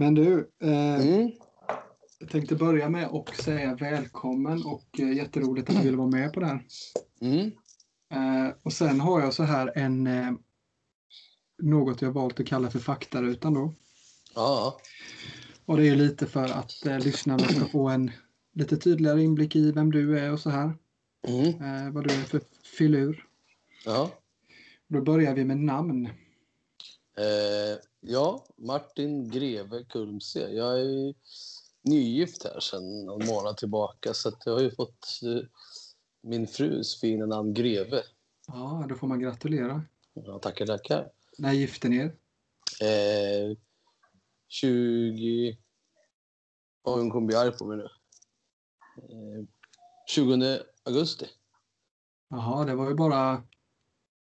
Men du, eh, Mm. jag tänkte börja med att säga välkommen och eh, jätteroligt att du ville vara med på det här. Mm. Eh, och sen har jag så här en eh, något jag valt att kalla för faktarutan då. Ja. Och det är lite för att eh, lyssnarna ska få en lite tydligare inblick i vem du är och så här. Mm. Eh, vad du är för filur. Ja. Då börjar vi med namn. Eh, ja, Martin Greve Kulmse. Jag är nygift här sedan någon månad tillbaka så jag har ju fått eh, min frus fina namn Greve. Ja, då får man gratulera. Ja, tackar, tackar. När gifte ni er? Eh, 20... Oj, hon kommer bli arg på mig nu. Eh, 20 augusti. Jaha, det var ju bara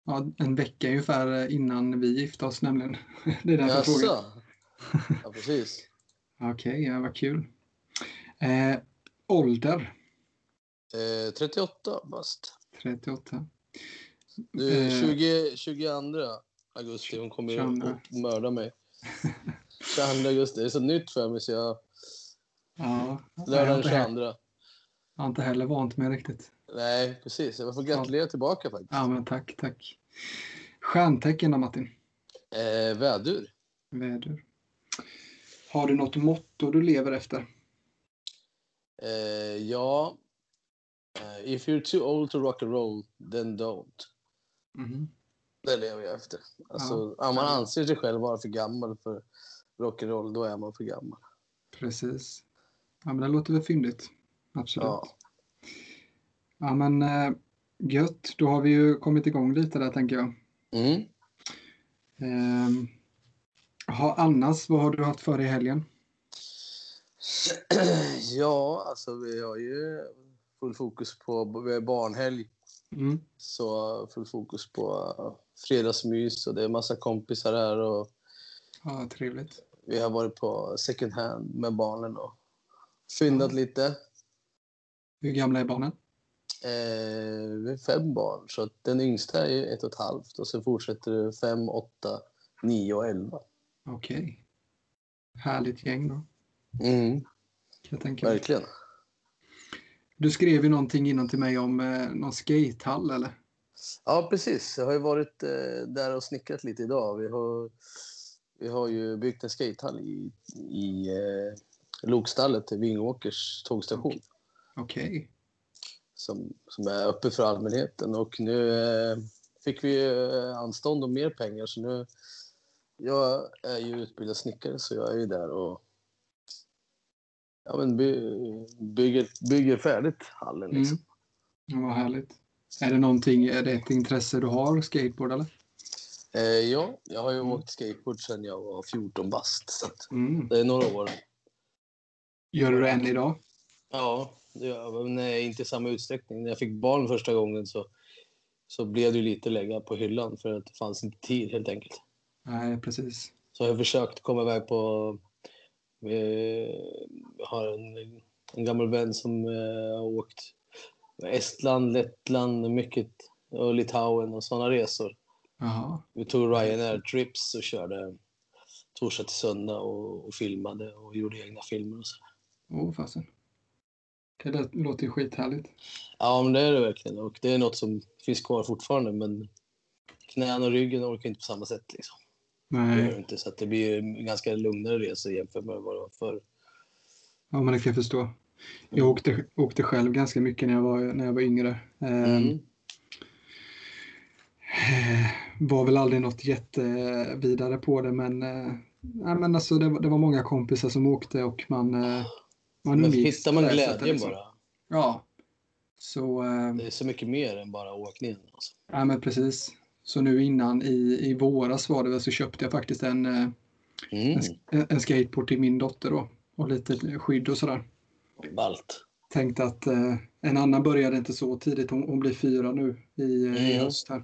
ja, en vecka ungefär innan vi gifte oss nämligen. Det är därför jag frågar. Jaså? Ja, precis. Okej, ja, vad kul. Eh, ålder? Eh, 38 bast. 38. Du, Eh. 20, 22 augusti. Hon kommer ju 22. att mörda mig. 22 augusti. Det är så nytt för mig så jag... Ja, Lördagen inte, he- 22. jag har inte heller vant mig riktigt. Nej, precis. Jag får gratulera tillbaka faktiskt. Ja, men tack, tack. Stjärntecken då Martin? Eh, vädur. Väder. Har du något motto du lever efter? Eh, ja. Eh, if you're too old to rock and roll, then don't. Mhm. Det lever jag efter. Alltså, Om man anser sig själv vara för gammal för rock'n'roll, då är man för gammal. Precis. Ja, men det låter väl fyndigt. Absolut. Ja. Ja, men eh, gött. Då har vi ju kommit igång lite där tänker jag. Mm. Ehm, ha, annars, vad har du haft för dig i helgen? ja, alltså vi har ju full fokus på barnhelg. Mm. Så full fokus på fredagsmys och det är massa kompisar här och Ja, trevligt. vi har varit på second hand med barnen och fyndat lite. Hur gamla är barnen? Eh, fem barn, så att den yngsta är ett och ett halvt och sen fortsätter det fem, åtta, nio och elva. Okej. Härligt gäng då. Mm, jag tänka verkligen. Du skrev ju någonting innan till mig om eh, någon skatehall eller? Ja, precis. Jag har ju varit eh, där och snickrat lite idag. Vi har, vi har ju byggt en skatehall i, i eh, Lokstallet till Vingåkers tågstation Okej. Som, som är öppen för allmänheten. Och nu eh, fick vi eh, anstånd och mer pengar så nu... Jag är ju utbildad snickare så jag är ju där och ja, men by, bygger, bygger färdigt hallen. Liksom. Mm. Ja, vad härligt. Är det någonting, är det ett intresse du har, skateboard eller? Eh, ja, jag har ju Mm. åkt skateboard sedan jag var 14 bast. Så Mm. det är några år. Gör du det än idag? Ja, men nej, inte i samma utsträckning. När jag fick barn första gången så, så blev det lite lägga på hyllan för att det fanns inte tid helt enkelt. Nej, precis. Så jag har försökt komma iväg på... Eh, jag har en, en gammal vän som eh, har åkt Estland, Lettland, mycket och Litauen och sådana resor. Jaha. Vi tog Ryanair Trips och körde torsdag till söndag och, och filmade och gjorde egna filmer och så. Åh, fasen. Det låter ju skithärligt. Ja, men det är det verkligen. Och det är något som finns kvar fortfarande, men knäna och ryggen orkar inte på samma sätt. Liksom. Gör det Nej, inte, så att det blir ju en ganska lugnare resa jämfört med vad det var förr. ja, men det kan jag förstå. Jag åkte, åkte själv ganska mycket när jag var, när jag var yngre. Eh, Mm. eh, var väl aldrig något jättevidare på det, men, eh, nej, men alltså, det, var- det var många kompisar som åkte och man, eh, man Men hittar man glädjen liksom. bara. Ja. Så, eh, Det är så mycket mer än bara åkningen. Alltså. ja men precis. Så nu innan i, i våras var det väl så köpte jag faktiskt en, eh, Mm. en, en skateboard till min dotter då. Och lite skydd och sådär. Ballt. Tänkte att eh, en annan började inte så tidigt. Hon, hon blir fyra nu i, eh, i Mm. höst här.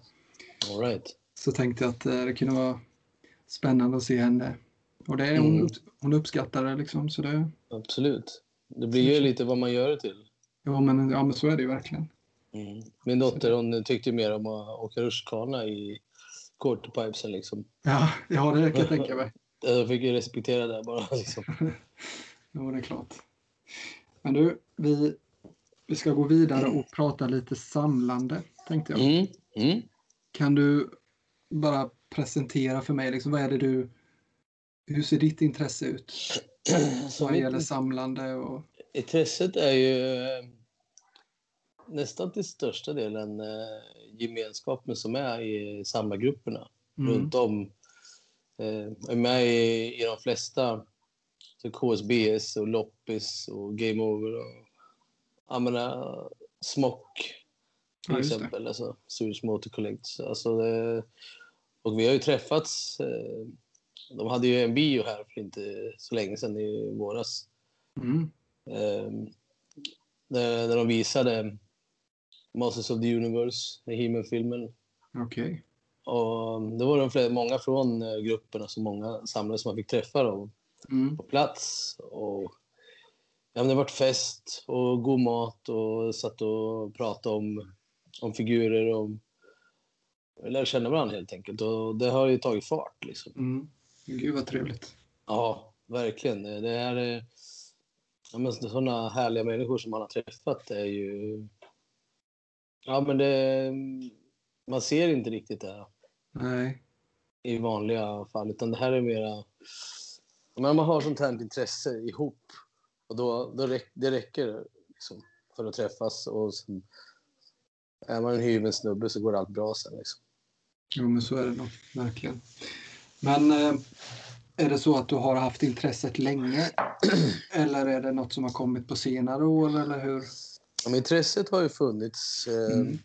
All right. Så tänkte jag att eh, det kunde vara spännande att se henne. Och det, hon, Mm. upp, hon uppskattar det liksom. Så det, Absolut. Det blir ju lite vad man gör det till. ja, men, ja men så är det ju verkligen. Mm. Min dotter hon tyckte mer om att åka rutschkana i quarterpipesen. Liksom. Ja, ja det kan jag tänka mig. Jag fick ju respektera det bara. Liksom. jo, det är klart. Men du, vi, vi ska gå vidare och prata lite samlande, tänkte jag. Mm. Mm. Kan du bara presentera för mig, liksom, vad är det du... Hur ser ditt intresse ut? Så Vad gäller samlande och... intresset är ju eh, nästan till största delen eh, gemenskapen som är i samlargrupperna Mm. runt om. Eh, jag är med i, i de flesta. Så KSBS och Loppis och Game Over och jag menar, Smock till Ja, exempel. Alltså, Swedish Motor Collect. Alltså, det, och vi har ju träffats. Eh, de hade ju en bio här för inte så länge sedan i våras. Mm. Eh, där, där de visade Masters of the Universe, He-Man-filmen. Okej. Och det var de flera, många från eh, grupperna, så många samlare som man fick träffa då, Mm. på plats. Och, ja, det varit fest och god mat och satt och pratade om, om figurer och lärde känna varandra helt enkelt. Och det har ju tagit fart liksom. Mm. Gud vad trevligt. Ja, verkligen. Det är eh, ja, men sådana härliga människor som man har träffat är ju... Ja, men det... Man ser inte riktigt det Nej. i vanliga fall, utan det här är mera... Men man har sånt här intresse ihop och då, då räck, det räcker liksom för att träffas och sen, är man en hyven snubbe så går allt bra sen. Liksom. Jo, men så är det nog. Verkligen. Men eh, är det så att du har haft intresset länge? Eller är det något som har kommit på senare år, eller hur? Ja, intresset har ju funnits. Eh, Mm.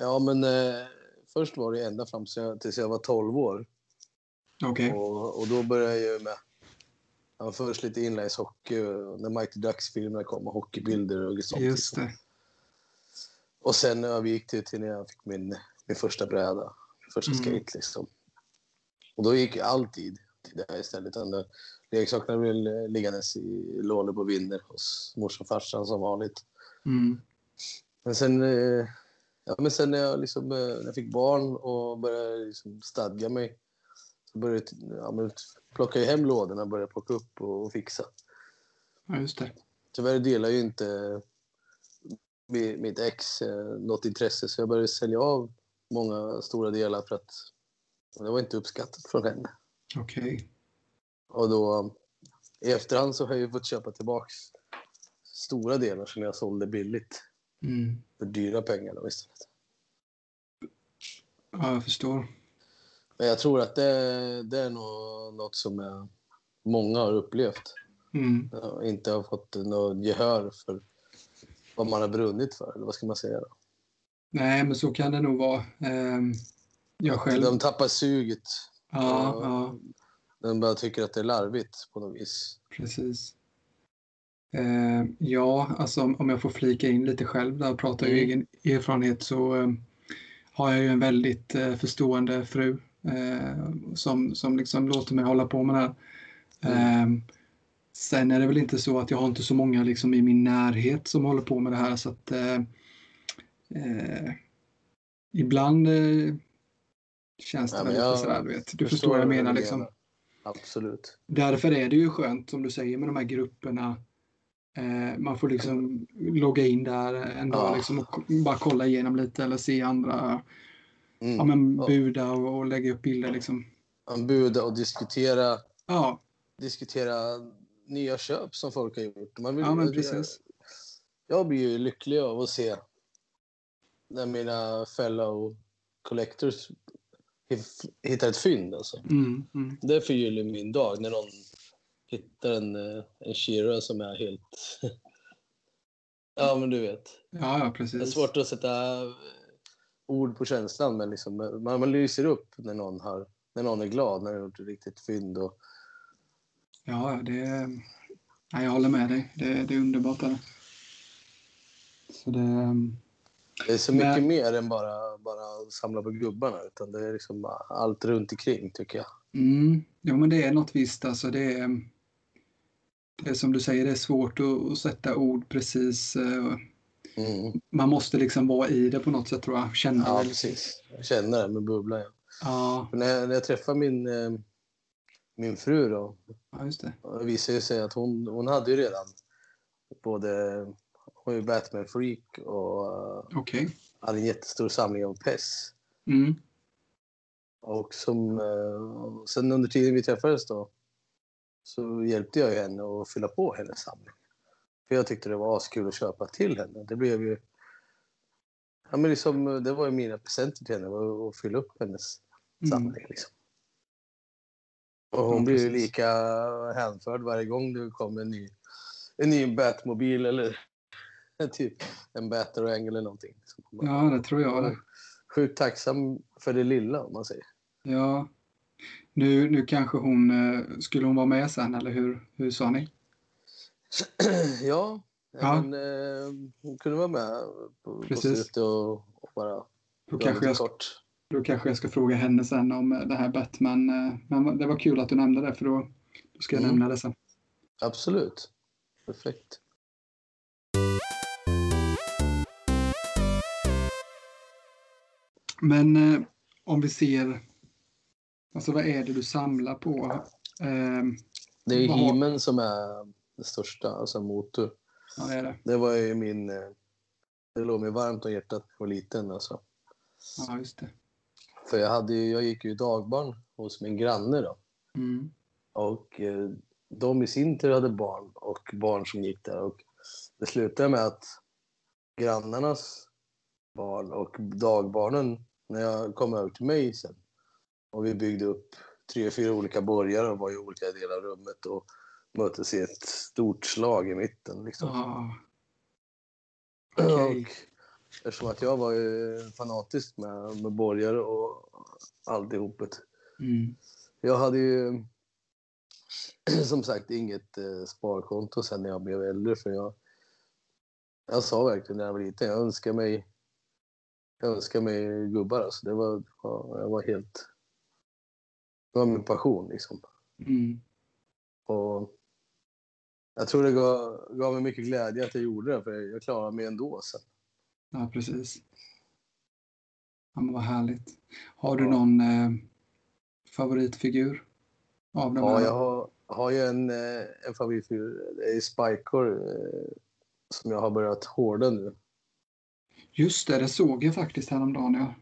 Ja, men eh, först var det ända fram tills jag, var 12 år. Okej. Och, och då började jag med ja, först lite inlineshockey när Mighty Ducks-filmerna kom och hockeybilder och sånt. Just liksom. det. Och sen övergick det till när jag fick min, min första bräda, min första Mm. skate liksom. Och då gick alltid till det här istället. Leksakerna blev liggandes i lådor på vinner hos morsan och farsan som vanligt. Mm. Men sen, eh, ja, men sen när, jag liksom, eh, när jag fick barn och började liksom stadga mig så började jag ja, men plocka hem lådorna och började plocka upp och, och fixa. Ja, just det. Tyvärr delar ju inte mi- mitt ex eh, något intresse så jag började sälja av många stora delar för att det var inte uppskattat från henne. Okej. Och då i efterhand så har jag ju fått köpa tillbaks stora delar som jag sålde billigt Mm. för dyra pengar då istället. Ja, jag förstår. Men jag tror att det, det är nog något som jag, många har upplevt. Mm. inte har fått något gehör för vad man har brunnit för. Eller vad ska man säga? Då? Nej, men så kan det nog vara. Jag själv. De tappar suget. Ja, ja, De bara tycker att det är larvigt på något vis. precis. Ehm, ja, alltså om jag får flika in lite själv där och prata ur Mm. egen erfarenhet så ehm, har jag ju en väldigt eh, förstående fru eh, som, som liksom låter mig hålla på med det här. Mm. Ehm, sen är det väl inte så att jag har inte så många liksom i min närhet som håller på med det här så att eh, eh, ibland eh, känns det Ja, väl men lite jag sådär, du vet. Du förstår vad jag menar liksom. Absolut. Därför är det ju skönt som du säger med de här grupperna. Eh, man får liksom logga in där en dag Ja. liksom och bara kolla igenom lite eller se andra Mm. ja, men buda och, och lägga upp bilder liksom. Buda och diskutera, Ja, diskutera nya köp som folk har gjort. Man vill, ja men precis. Jag blir ju lycklig av att se när mina fellow collectors hittar ett fynd. Alltså. Mm, mm. Det förgyller min dag när någon hittar en, eh, en Shira som är helt... ja, men du vet. Ja, ja, Det är precis. svårt att sätta eh, ord på känslan, men liksom, man, man lyser upp när någon, har, när någon är glad, när de har gjort ett riktigt fynd. Och, Ja, det ja, jag håller med dig. Det, det är underbart. Det. Så det, det är så Men- mycket mer än bara, bara samla på gubbarna, utan det är liksom allt runt omkring tycker jag. mm, ja, men det är något visst. Alltså, det, är, det är som du säger, det är svårt att, att sätta ord precis. eh, Mm. Man måste liksom vara i det på något sätt tror jag. Känna Ja, det. precis. Känner det med bubblan. Ja. Ja, när, jag, när jag träffar min, eh, min fru då, Ja, just det. det visade sig att hon, hon hade ju redan både, hon är ju Batman-freak och eh, Okej. hade en jättestor samling av PES. Mm. Och som, eh, sen under tiden vi träffades då så hjälpte jag henne att fylla på hennes samling. För jag tyckte det var askul att köpa till henne. Det blev ju... Ja, men liksom, det var ju mina presenter till henne, att fylla upp hennes Mm. samling. Liksom. Och hon Ja, blir ju lika hänförd varje gång det kommer en ny, en ny Batmobil eller typ en Batarang eller någonting. Ja, det tror jag det. Sjukt tacksam för det lilla om man säger. Ja. Nu, nu kanske hon, eh, skulle hon vara med sen eller hur, hur sa ni? ja, Ja. Men, eh, hon kunde vara med på, på Precis. slutet och, och bara Då kanske, jag, kort. då kanske jag ska fråga henne sen om eh, det här Batman. eh, Men det var kul att du nämnde det för då, då ska jag Mm. nämna det sen. Absolut. Perfekt. Men eh, om vi ser, alltså vad är det du samlar på? Eh, Det är har- Himen som är det största, alltså motor. ja, det det. Det var ju min... eh, Det låg mig varmt om hjärtat när jag var liten. Alltså. Ja, just det. För jag, hade, ju- jag gick ju dagbarn hos min granne då. Mm. Och eh, de i sin tur hade barn och barn som gick där. Och det slutade med att grannarnas barn och dagbarnen, när jag kom över till mig sen och vi byggde upp tre, fyra olika borgar och var i olika delar av rummet och möttes i ett stort slag i mitten. Liksom. Ja. Okej. Och eftersom att jag var ju fanatisk med, med borgar och alltihopet. Mm. Jag hade ju som sagt inget eh, sparkonto sen när jag blev äldre för jag, jag sa verkligen när jag var liten, jag önskar mig jag önskar mig gubbar alltså. Det var, jag var helt, det var min passion liksom. Mm. Och jag tror det gav, gav mig mycket glädje att jag gjorde det för jag klarade mig ändå sen. Ja, precis. Ja, men vad härligt. Har du Ja. någon eh, favoritfigur? Av de Ja, här? jag har, har ju en, eh, en favoritfigur. Det är Spikor eh, som jag har börjat hårda nu. Just det, det såg jag faktiskt häromdagen. Ja.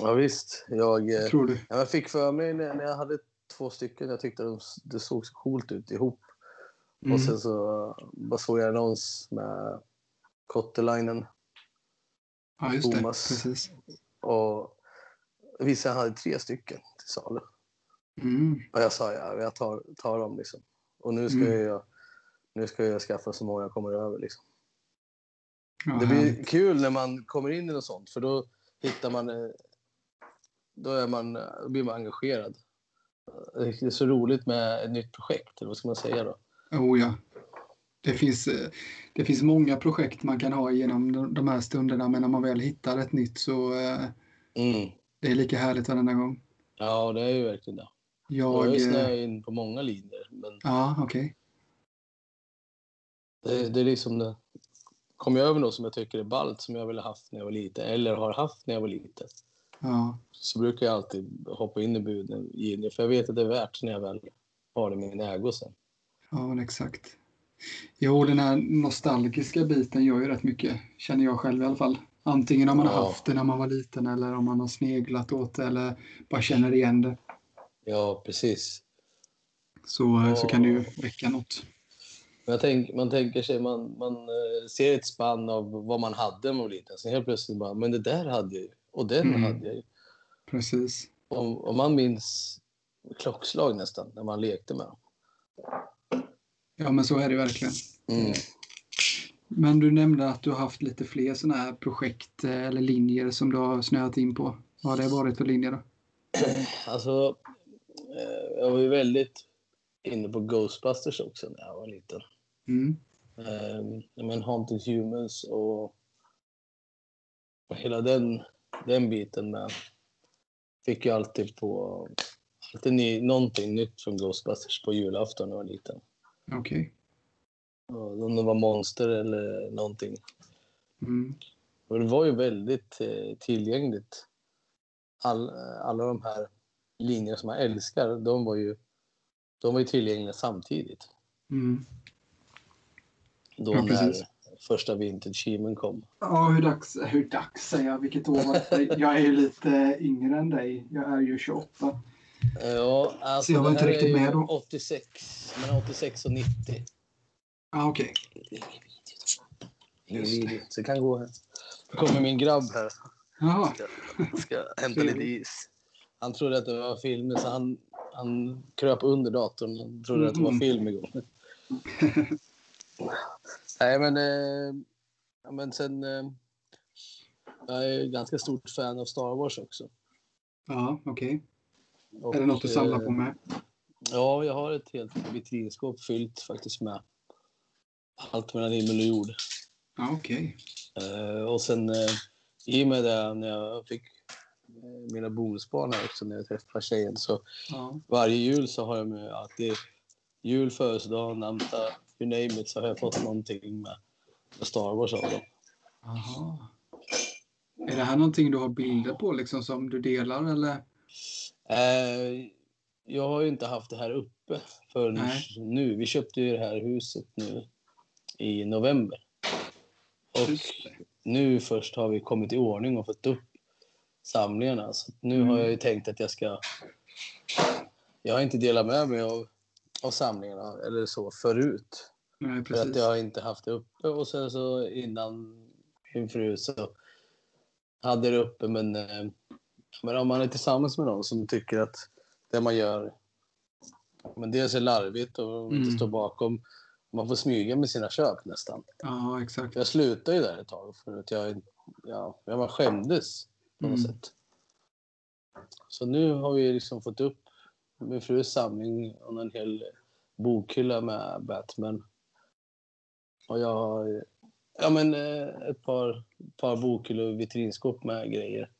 Ja, visst. Jag, eh, Tror du? ja, jag fick för mig när, när jag hade två stycken, jag tyckte de, det såg så coolt ut ihop. Mm. Och sen så eh, bara såg jag annons med Kottelainen ja, just det. Thomas. Precis. och vissa hade tre stycken till salu. Mm. Och jag sa ja, jag tar, tar dem liksom. Och nu ska, Mm. jag, nu ska jag skaffa så många jag kommer över liksom. Det blir kul när man kommer in i något sånt för då hittar man... eh, Då, är man, då blir man engagerad. Det är så roligt med ett nytt projekt, eller vad ska man säga då? Oh, ja. Det finns, eh, det finns många projekt man kan ha genom de- här stunderna, men när man väl hittar ett nytt så eh, Mm. det är lika härligt varenda gång. Ja, det är ju verkligen det. Jag Jag... snöat in på många linjer, men Ja, okej. det, det är liksom det. Kommer jag över något som jag tycker är ballt, som jag ville haft när jag var liten, eller har haft när jag var liten, Ja. så brukar jag alltid hoppa in i buden, för jag vet att det är värt när jag väl har det i min ägo sen. Ja, exakt. Jo, den här nostalgiska biten gör ju rätt mycket, känner jag själv i alla fall. Antingen om man har Ja. haft det när man var liten eller om man har sneglat åt det eller bara känner igen det. Ja, precis. Så, så Ja. kan det ju väcka något. Jag tänk, man tänker sig, man, man eh, ser ett spann av vad man hade när man var liten. Sen helt plötsligt bara, men det där hade jag ju. Och den Mm. hade jag ju. Precis. Om, om man minns klockslag nästan, när man lekte med dem. Ja, men så är det verkligen. Mm. Men du nämnde att du har haft lite fler sådana här projekt eh, eller linjer som du har snöat in på. Vad har det varit för linjer då? Alltså, eh, jag var ju väldigt inne på Ghostbusters också när jag var liten. Mm. Eh, men Haunted Humans och, och hela den, den biten med. Fick ju alltid på alltid ny, någonting nytt från Ghostbusters på julafton när jag var liten. Okej. Och Om det var monster eller någonting. Mm. Och det var ju väldigt eh, tillgängligt. All, alla de här linjerna som jag älskar, de var ju de var ju tillgängliga samtidigt. Mm. Då Ja, när första vintage kom. Ja, hur dags, hur dags säger jag? Vilket år var det? Jag är ju lite yngre än dig. Jag är ju 28. Ja, alltså Så jag var det inte riktigt med då. 86, mellan 86 och 90. Ja, okej. Ingen Just det. video, så jag kan gå här. Nu kommer min grabb här. Jaha. Jag ska hämta lite is. Han trodde att det var film, så han, han kröp under datorn. Han trodde att det var Mhm. film igång. Nej, men, eh, men sen... Eh, jag är ganska stort fan av Star Wars också. Ja, okej. Och, Är det något du samlar eh, på med? Ja, jag har ett helt vitrinskåp fyllt faktiskt med allt mellan himmel och jord. Ja, okej. Eh, och sen eh, i och med det när jag fick eh, mina bonusbarn här också när jag träffade tjejen så Ja. varje jul så har jag med alltid jul, födelsedag, namnsdag, you name it så har jag fått någonting med, med Star Wars av dem. Jaha. Är det här någonting du har bilder på liksom som du delar eller? Eh, jag har ju inte haft det här uppe förrän Nej. nu. Vi köpte ju det här huset nu i november. Och nu först har vi kommit i ordning och fått upp samlingarna. Så nu Mm. har jag ju tänkt att jag ska... Jag har inte delat med mig av, av samlingarna eller så förut. Nej, För att precis. jag har inte haft det uppe. Och sen så innan min fru så hade det uppe. Men, eh, men om man är tillsammans med någon som tycker att det man gör men dels är larvigt och inte Mm. står bakom. Man får smyga med sina köp nästan. Ja, exakt. Jag slutade ju där ett tag för att jag, ja, jag var skämdes på något Mm. sätt. Så nu har vi liksom fått upp min frus samling och en hel bokhylla med Batman. Och jag har ja, men, eh, ett par, par bokhyllor och vitrinskåp med grejer.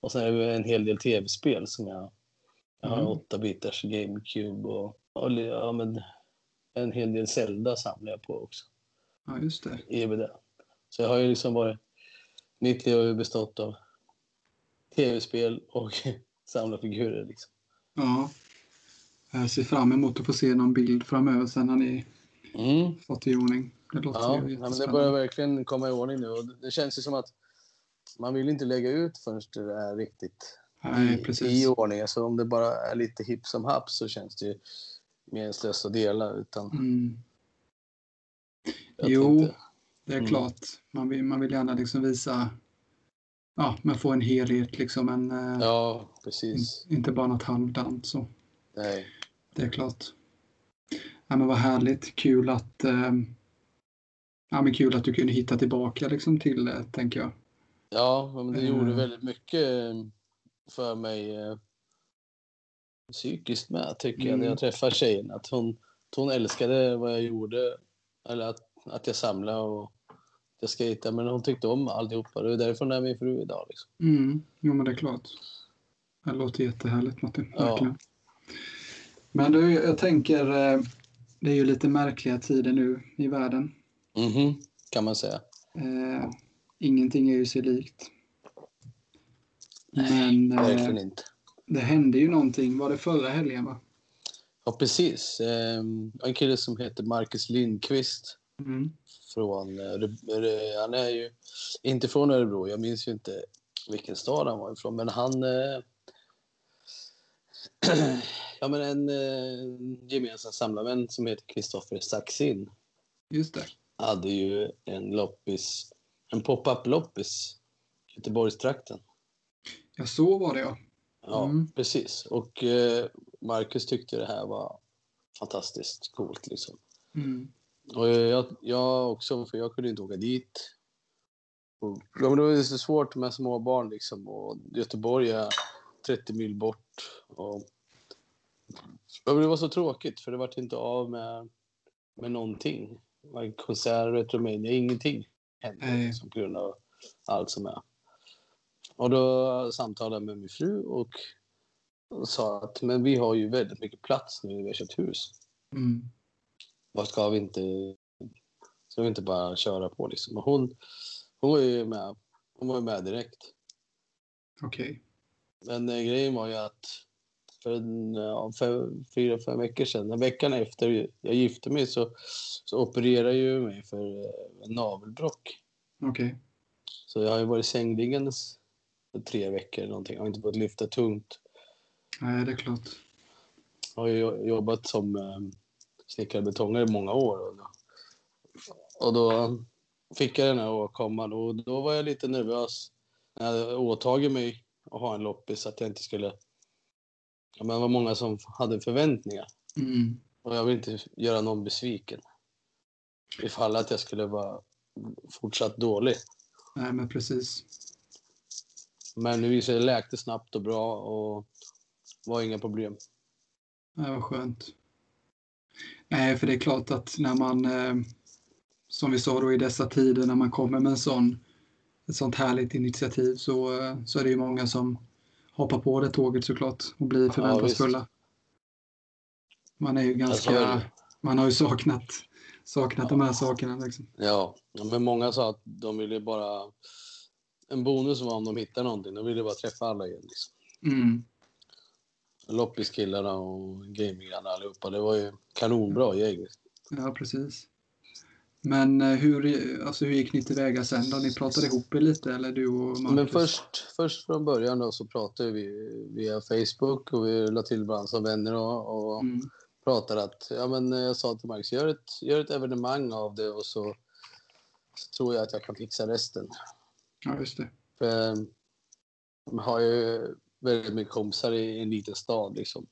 Och sen är det en hel del tv-spel som jag... Jag har Mm. åtta bitars GameCube och, och ja, men, en hel del Zelda samlar jag på också Ja, just det. det. Så jag har ju liksom varit... Mitt liv har ju bestått av tv-spel och samla figurer. Liksom. Ja. Jag ser fram emot att få se någon bild framöver sen när ni Mm. fått i ordning. Det låter Ja, ju men det börjar verkligen komma i ordning nu. Och det- känns ju som att man vill inte lägga ut förrän det är riktigt Nej, i, i ordning. Så om det bara är lite hipp som happ så känns det ju meningslöst att dela. Utan Mm. Jo. tänkte, Det är Mm. klart. Man vill, man vill gärna liksom visa, ja, men få en helhet liksom. En, eh, ja, precis. Inte bara något halvdant så. Nej. Det är klart. Ja, men vad härligt. Kul att, eh, ja, men kul att du kunde hitta tillbaka liksom till det, tänker jag. Ja, men det gjorde Mm. väldigt mycket eh, för mig eh, psykiskt med, tycker jag, när Mm. jag träffade tjejen. Att hon, att hon älskade vad jag gjorde, eller att, att jag samlade och jag skejtade. Men hon tyckte om alltihopa. Det är därför hon är min fru idag. Liksom. Mm. Jo, men det är klart. Det låter jättehärligt, Martin. Ja. Verkligen. Men du, jag tänker, eh, det är ju lite märkliga tider nu i världen. Mhm, kan man säga. Eh, ingenting är ju sig likt. Men eh, Verkligen inte. det hände ju någonting, var det förra helgen va? Ja, precis. Eh, en kille som heter Marcus Lindqvist. Mm. Från, han är ju inte från Örebro. Jag minns ju inte vilken stad han var ifrån. Men han... Eh, ja, men en eh, gemensam samlarvän som heter Kristoffer Saxin Just det. hade ju en loppis, en pop-up loppis i Göteborgstrakten. Ja, så var det ja. Ja, Mm. precis. Och eh, Marcus tyckte det här var fantastiskt coolt. Liksom. Mm. Och jag, jag också, för jag kunde inte åka dit. Och, ja, men det var så svårt med små barn liksom. Och Göteborg är 30 mil bort. Och, ja, det var så tråkigt för det var inte av med, med någonting. Varken konsert, Retromania, ingenting hände Nej. liksom, på grund av allt som är. Och då samtalade jag med min fru och, och sa att men vi har ju väldigt mycket plats nu när vi har köpt hus. Mm. Vad ska vi inte... Ska vi inte bara köra på liksom? Och hon, hon var ju med. Hon var ju med direkt. Okej. Men eh, grejen var ju att för en, ja, för fyra, fem veckor sedan. Veckan efter jag gifte mig så, så opererade jag ju mig för eh, navelbråck. Okej. Okay. Så jag har ju varit sängliggandes för tre veckor eller någonting. Jag har inte fått lyfta tungt. Nej, det är klart. Jag har ju jobbat som eh, snickare betongare i många år. Och då, och då fick jag den här åkomman och då var jag lite nervös när jag åtagit mig att ha en loppis att jag inte skulle... Ja, men det var många som hade förväntningar. Mm. Och jag vill inte göra någon besviken. Ifall att jag skulle vara fortsatt dålig. Nej, men precis. Men nu visade det läkte snabbt och bra och var inga problem. Nej, vad skönt. Nej, för det är klart att när man, eh, som vi sa då i dessa tider, när man kommer med en sån, ett sånt härligt initiativ så, eh, så är det ju många som hoppar på det tåget såklart och blir förväntansfulla. Ja, man är ju ganska, man har ju saknat, saknat ja. de här sakerna. Liksom. Ja, men många sa att de ville bara, en bonus var om de hittar någonting, de ville bara träffa alla igen. Liksom. Mm. Loppiskillarna och gamingarna allihopa. Det var ju kanonbra gäng. Ja, precis. Men eh, hur, alltså, hur gick ni tillväga sen då? Ni pratade ihop er lite eller du och Marcus? Men först, först från början då så pratade vi via Facebook och vi la till varandra som vänner och, och mm. pratade att, ja men jag sa till Marcus, gör ett, gör ett evenemang av det och så, så tror jag att jag kan fixa resten. Ja, just det. För man har ju väldigt mycket kompisar i en liten stad. Liksom.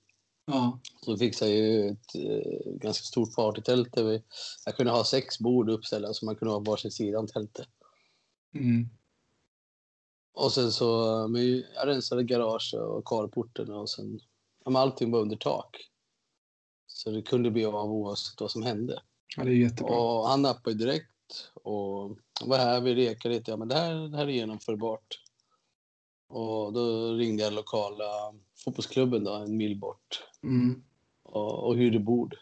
Ja. Så fixade jag ju ett eh, ganska stort partytält. Där vi, jag kunde ha sex bord uppställda så man kunde ha varsin sida om tältet. Mm. Och sen så, men jag rensade garage och carporten och sen, ja, allting var under tak. Så det kunde bli av oavsett vad som hände. Ja, det är jättebra. Och han nappade direkt och var här, vi rekade lite. Ja, men det här, det här är genomförbart. Och då ringde jag lokala fotbollsklubben då, en mil bort. Mm. Och, och hyrde bord.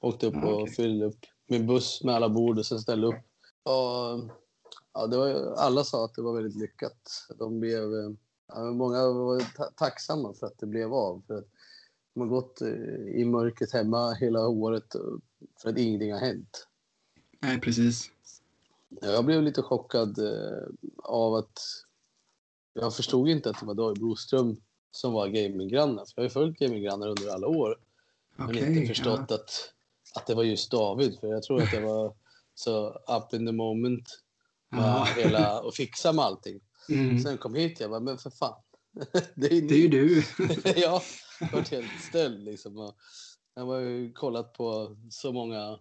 Åkte upp och okay. fyllde upp min buss med alla bord och sen ställde upp. Och, ja, det var, alla sa att det var väldigt lyckat. De blev, ja, många var tacksamma för att det blev av. För att de har gått eh, i mörkret hemma hela året för att ingenting har hänt. Nej, precis. Jag blev lite chockad eh, av att jag förstod inte att det var David Broström som var gaminggranne. För jag har ju följt gaminggrannar under alla år. Okay, men inte förstått ja. att, att det var just David. För jag tror att jag var så up in the moment med hela, och fixa med allting. Mm. Sen kom hit jag bara, men för fan. det är, det är ju du. ja, jag var helt ställd liksom. Jag har ju kollat på så många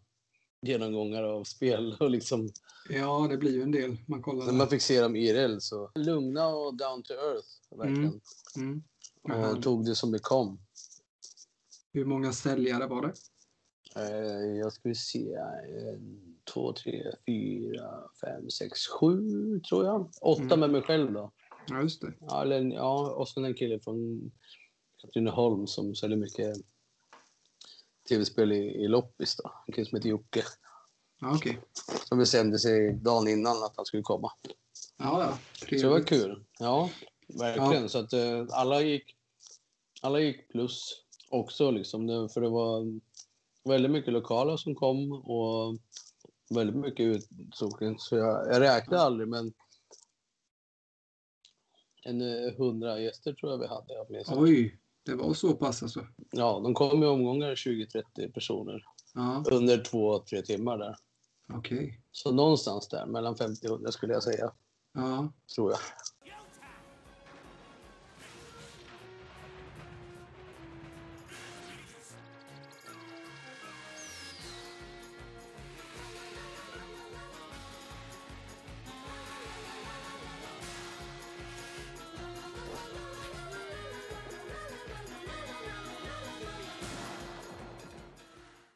genomgångar av spel och liksom Ja, det blir ju en del. Man kollar När man fick se dem IRL så lugna och down to earth. Verkligen. Mm. Mm. Och tog det som det kom. Hur många säljare var det? Eh, jag skulle se. En, två, tre, fyra, fem, sex, sju tror jag. Åtta mm. med mig själv då. Ja, just det. Ja, eller, ja och sen en kille från Katrineholm som säljer mycket tv-spel i, i loppis. Då. En kille som heter Jocke. Ja, okay. Som bestämde sig dagen innan att han skulle komma. Ja, ja. Trevligt. Så det var kul. Ja, verkligen. Ja. Så att uh, alla, gick, alla gick plus också. Liksom. För det var väldigt mycket lokala som kom och väldigt mycket utsokning. Så jag, jag räknade aldrig, men en eh, hundra gäster tror jag vi hade. Oj, det var så pass alltså? Ja, de kom i omgångar 20-30 personer. Ja. Under två, tre timmar där. Okej. Okay. Så någonstans där, mellan 50 och 100 skulle jag säga. Ja. Tror jag.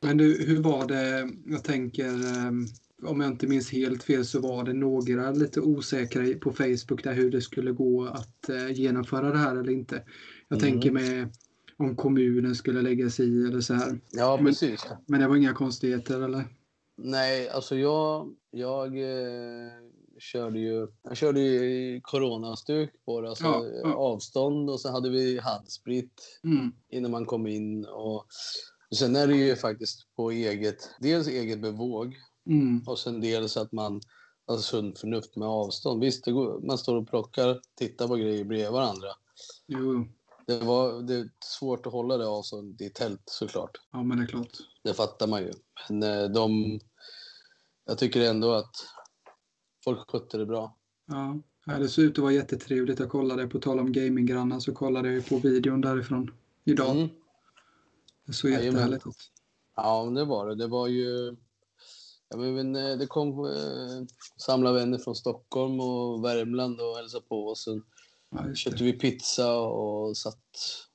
Men du, hur var det? Jag tänker, ehm, om jag inte minns helt fel så var det några lite osäkra på Facebook där hur det skulle gå att eh, genomföra det här eller inte. Jag mm. tänker med om kommunen skulle lägga sig i eller så här. Ja, precis. Men, det var inga konstigheter eller? Nej, alltså jag, jag eh, körde ju, jag körde ju i coronastuk på det, alltså Ja, ja. avstånd och så hade vi handsprit Mm. innan man kom in. Och, sen är det ju faktiskt på eget, dels eget bevåg Mm. och sen dels att man har sunt förnuft med avstånd. Visst, går, man står och plockar, tittar på grejer bredvid varandra. Jo, Det, var, det är svårt att hålla det avståndet i tält såklart. ja men det är klart. Det fattar man ju. Men eh, de... Jag tycker ändå att folk skötte det bra. Ja. Det såg ut att vara jättetrevligt. Jag kollade, på tal om gaminggrannar, så kollade jag på videon därifrån idag. Mm. Det såg jättehärligt ut. Ja, det var det. Det var ju... Ja, men, eh, det kom eh, samla vänner från Stockholm och Värmland och hälsade på oss. Sen Ja, köpte vi pizza och satt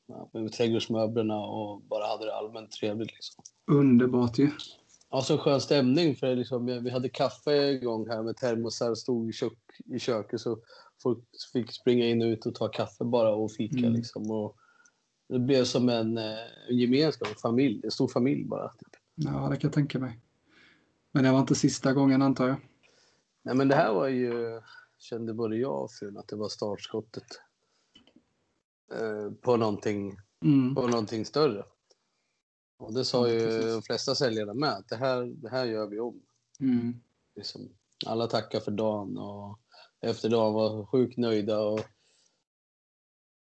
ja, med trädgårdsmöblerna och bara hade det allmänt trevligt. Liksom. Underbart ju. Ja, så skön stämning. för liksom, Vi hade kaffe igång här med termosar, stod i, kök, i köket så folk fick springa in och ut och ta kaffe bara och fika. Mm. Liksom. Och det blev som en, eh, en gemenskap, en familj, en stor familj bara. Typ. Ja, det kan jag tänka mig. Men det var inte sista gången antar jag. Nej, men det här var ju, kände både jag och frun att det var startskottet eh, på, någonting, Mm. på någonting större. Och det sa ju precis. de flesta säljarna med, att det här, det här gör vi om. Mm. Liksom. Alla tackar för dagen och efter dagen var sjukt nöjda. Och...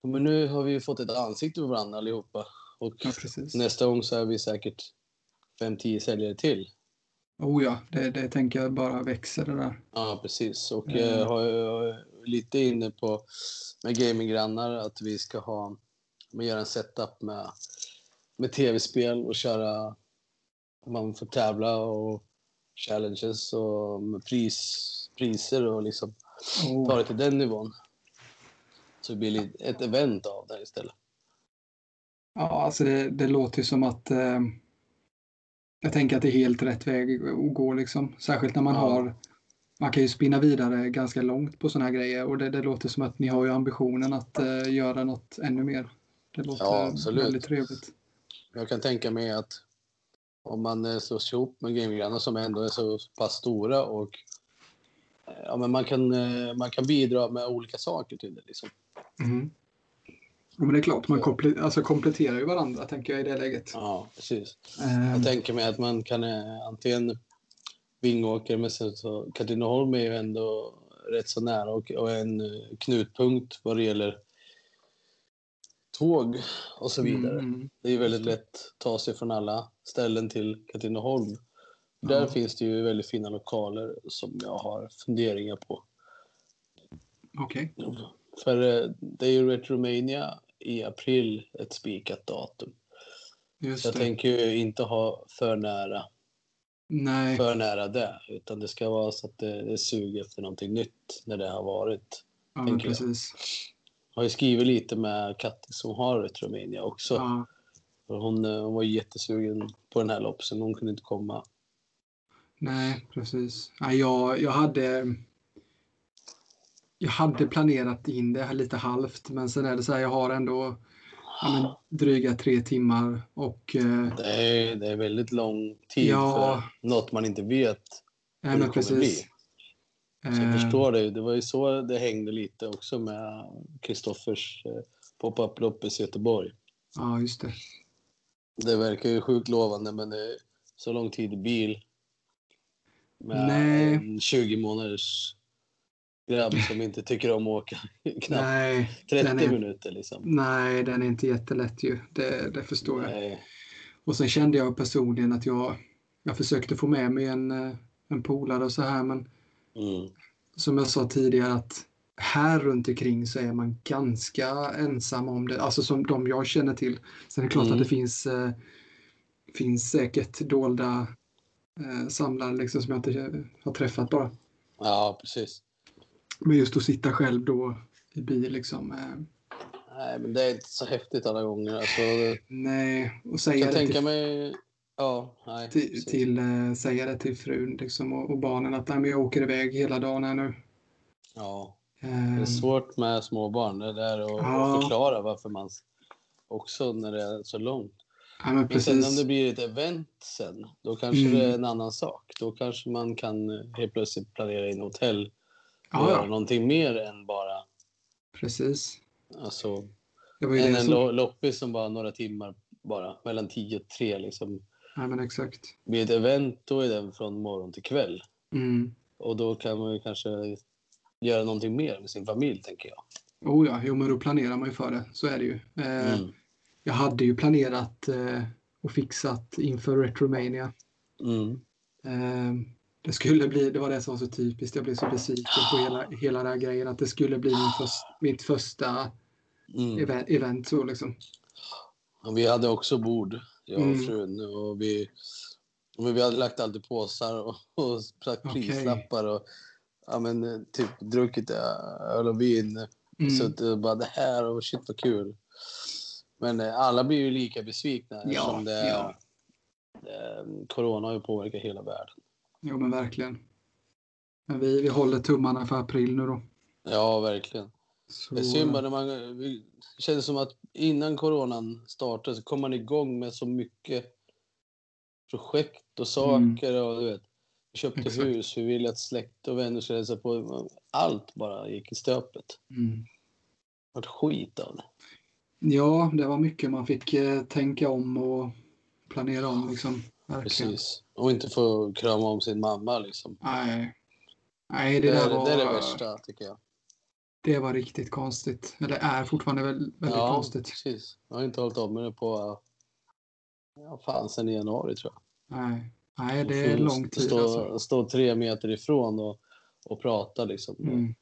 Men nu har vi ju fått ett ansikte på varandra allihopa. Och Ja, nästa gång så är vi säkert 5-10 säljare till. Oh ja, det, det tänker jag bara växer det där. Ja, precis. Och Mm. eh, har jag är lite inne på med gaminggrannar att vi ska ha, göra en setup med, med tv-spel och köra, man får tävla och challenges och med pris, priser och liksom ta Oh. det till den nivån. Så det blir ett event av det istället. Ja, alltså det, det låter ju som att eh, jag tänker att det är helt rätt väg att gå liksom. Särskilt när man Ja. har man kan ju spinna vidare ganska långt på sådana här grejer och det, det låter som att ni har ju ambitionen att eh, göra något ännu mer. Det låter Ja, absolut. väldigt trevligt. Jag kan tänka mig att om man eh, slås ihop med gaminggrannar som ändå är så pass stora och eh, ja, men man, kan, eh, man kan bidra med olika saker till det. Liksom. Mm. Ja, men det är klart, man komple- alltså kompletterar ju varandra tänker jag i det läget. Ja, precis. Eh, Jag tänker mig att man kan eh, antingen Vingåker, men sen så Katrineholm är ju ändå rätt så nära och, och en eh, knutpunkt vad det gäller tåg och så vidare. mm, Det är väldigt lätt att ta sig från alla ställen till Katrineholm. Där Ja. finns det ju väldigt fina lokaler som jag har funderingar på. Okej. För eh, det är ju Retromania i april ett spikat datum. Just jag det. tänker ju inte ha för nära, Nej, för nära det. Utan det ska vara så att det, det suger efter någonting nytt när det har varit. ja, precis. Jag har ju skrivit lite med Katti som har Retromania också. Ja, Hon, eh, hon var jättesugen på den här loppsen. Hon kunde inte komma. nej, precis. Ja, jag, jag hade jag hade planerat in det här lite halvt, men sen är det så här, jag har ändå ja, men, dryga tre timmar och eh, Det är, det är väldigt lång tid Ja. för något man inte vet nej, hur det men kommer bli. precis. Så jag Eh, förstår det. Det var ju så det hängde lite också med Kristoffers eh, pop-up-loppis i Göteborg. Ja, just det. Det verkar ju sjukt lovande men det är så lång tid i bil. Med Nej. en 20 månaders grabb som inte tycker om att åka knappt Nej, 30 den är- minuter liksom. nej, den är inte jättelätt ju. Det, det förstår jag. Nej. Och sen kände jag personligen att jag, jag försökte få med mig en, eh, en polare och så här, men Mm. som jag sa tidigare att här runt omkring så är man ganska ensam om det, alltså som de jag känner till. Sen är det klart Mm. att det finns, eh, finns säkert dolda eh, samlare liksom som jag inte har träffat bara. Ja, precis. Men just att sitta själv då i bil liksom. Eh, Nej, men det är inte så häftigt alla gånger. Alltså, nej, och säga det tänka till, mig... Ja, nej. till, till, eh, säga det till frun liksom, och, och barnen att nej, men jag åker iväg hela dagen här nu. Ja, det Eh, är svårt med småbarn. Det där och, Ja. förklara varför man... Också när det är så långt. ja, men Men sen om det blir ett event sen, då kanske Mm. det är en annan sak. Då kanske man kan helt plötsligt planera in hotell Ja, göra ja. någonting mer än bara Precis. alltså, Det var ju än det en som... lo- loppis som bara några timmar bara mellan 10 och 3 liksom. Nej, men exakt. Vid ett event då är den från morgon till kväll Mm. och då kan man ju kanske göra någonting mer med sin familj tänker jag. Oh ja, jo, men då planerar man ju för det. Så är det ju. Eh, Mm. Jag hade ju planerat eh, och fixat inför Retromania. Mm. Eh, det skulle bli, det var det som var så typiskt. Jag blev så besviken på hela, hela den här grejen. Att det skulle bli min först, mitt första Mm. event, event så liksom. Och vi hade också bord, jag och Mm. frun. Och vi, men vi hade lagt alltid påsar och, och Okej. prislappar och ja, men, eh, typ druckit äh, öl och vin. Mm. Så det bara det här och shit vad kul. Men eh, alla blir ju lika besvikna Ja, eftersom det, ja. eh, corona har ju påverkat hela världen. Jo, men verkligen. Men vi, vi håller tummarna för april nu då. Ja, verkligen. Så, Det är synd när man... Det känns som att innan coronan startade så kom man igång med så mycket projekt och saker. Och, du vet, vi köpte Mm. Exakt. hus, vi ville att släkt och vänner skulle hälsa på. Allt bara gick i stöpet. mm. Det vart skit av det. Ja, det var mycket man fick eh, tänka om och planera om liksom. Verkligen. Precis. Och inte få krama om sin mamma liksom. Nej. Nej, det, Det, där är, var, det är det värsta tycker jag. det var riktigt konstigt. Eller är fortfarande väldigt, ja, konstigt. precis. Jag har inte hållit om med det på... Ja, fan, sen i januari tror jag. Nej. Nej, det är lång tid stå, alltså. stå tre meter ifrån och, och prata liksom. Mm.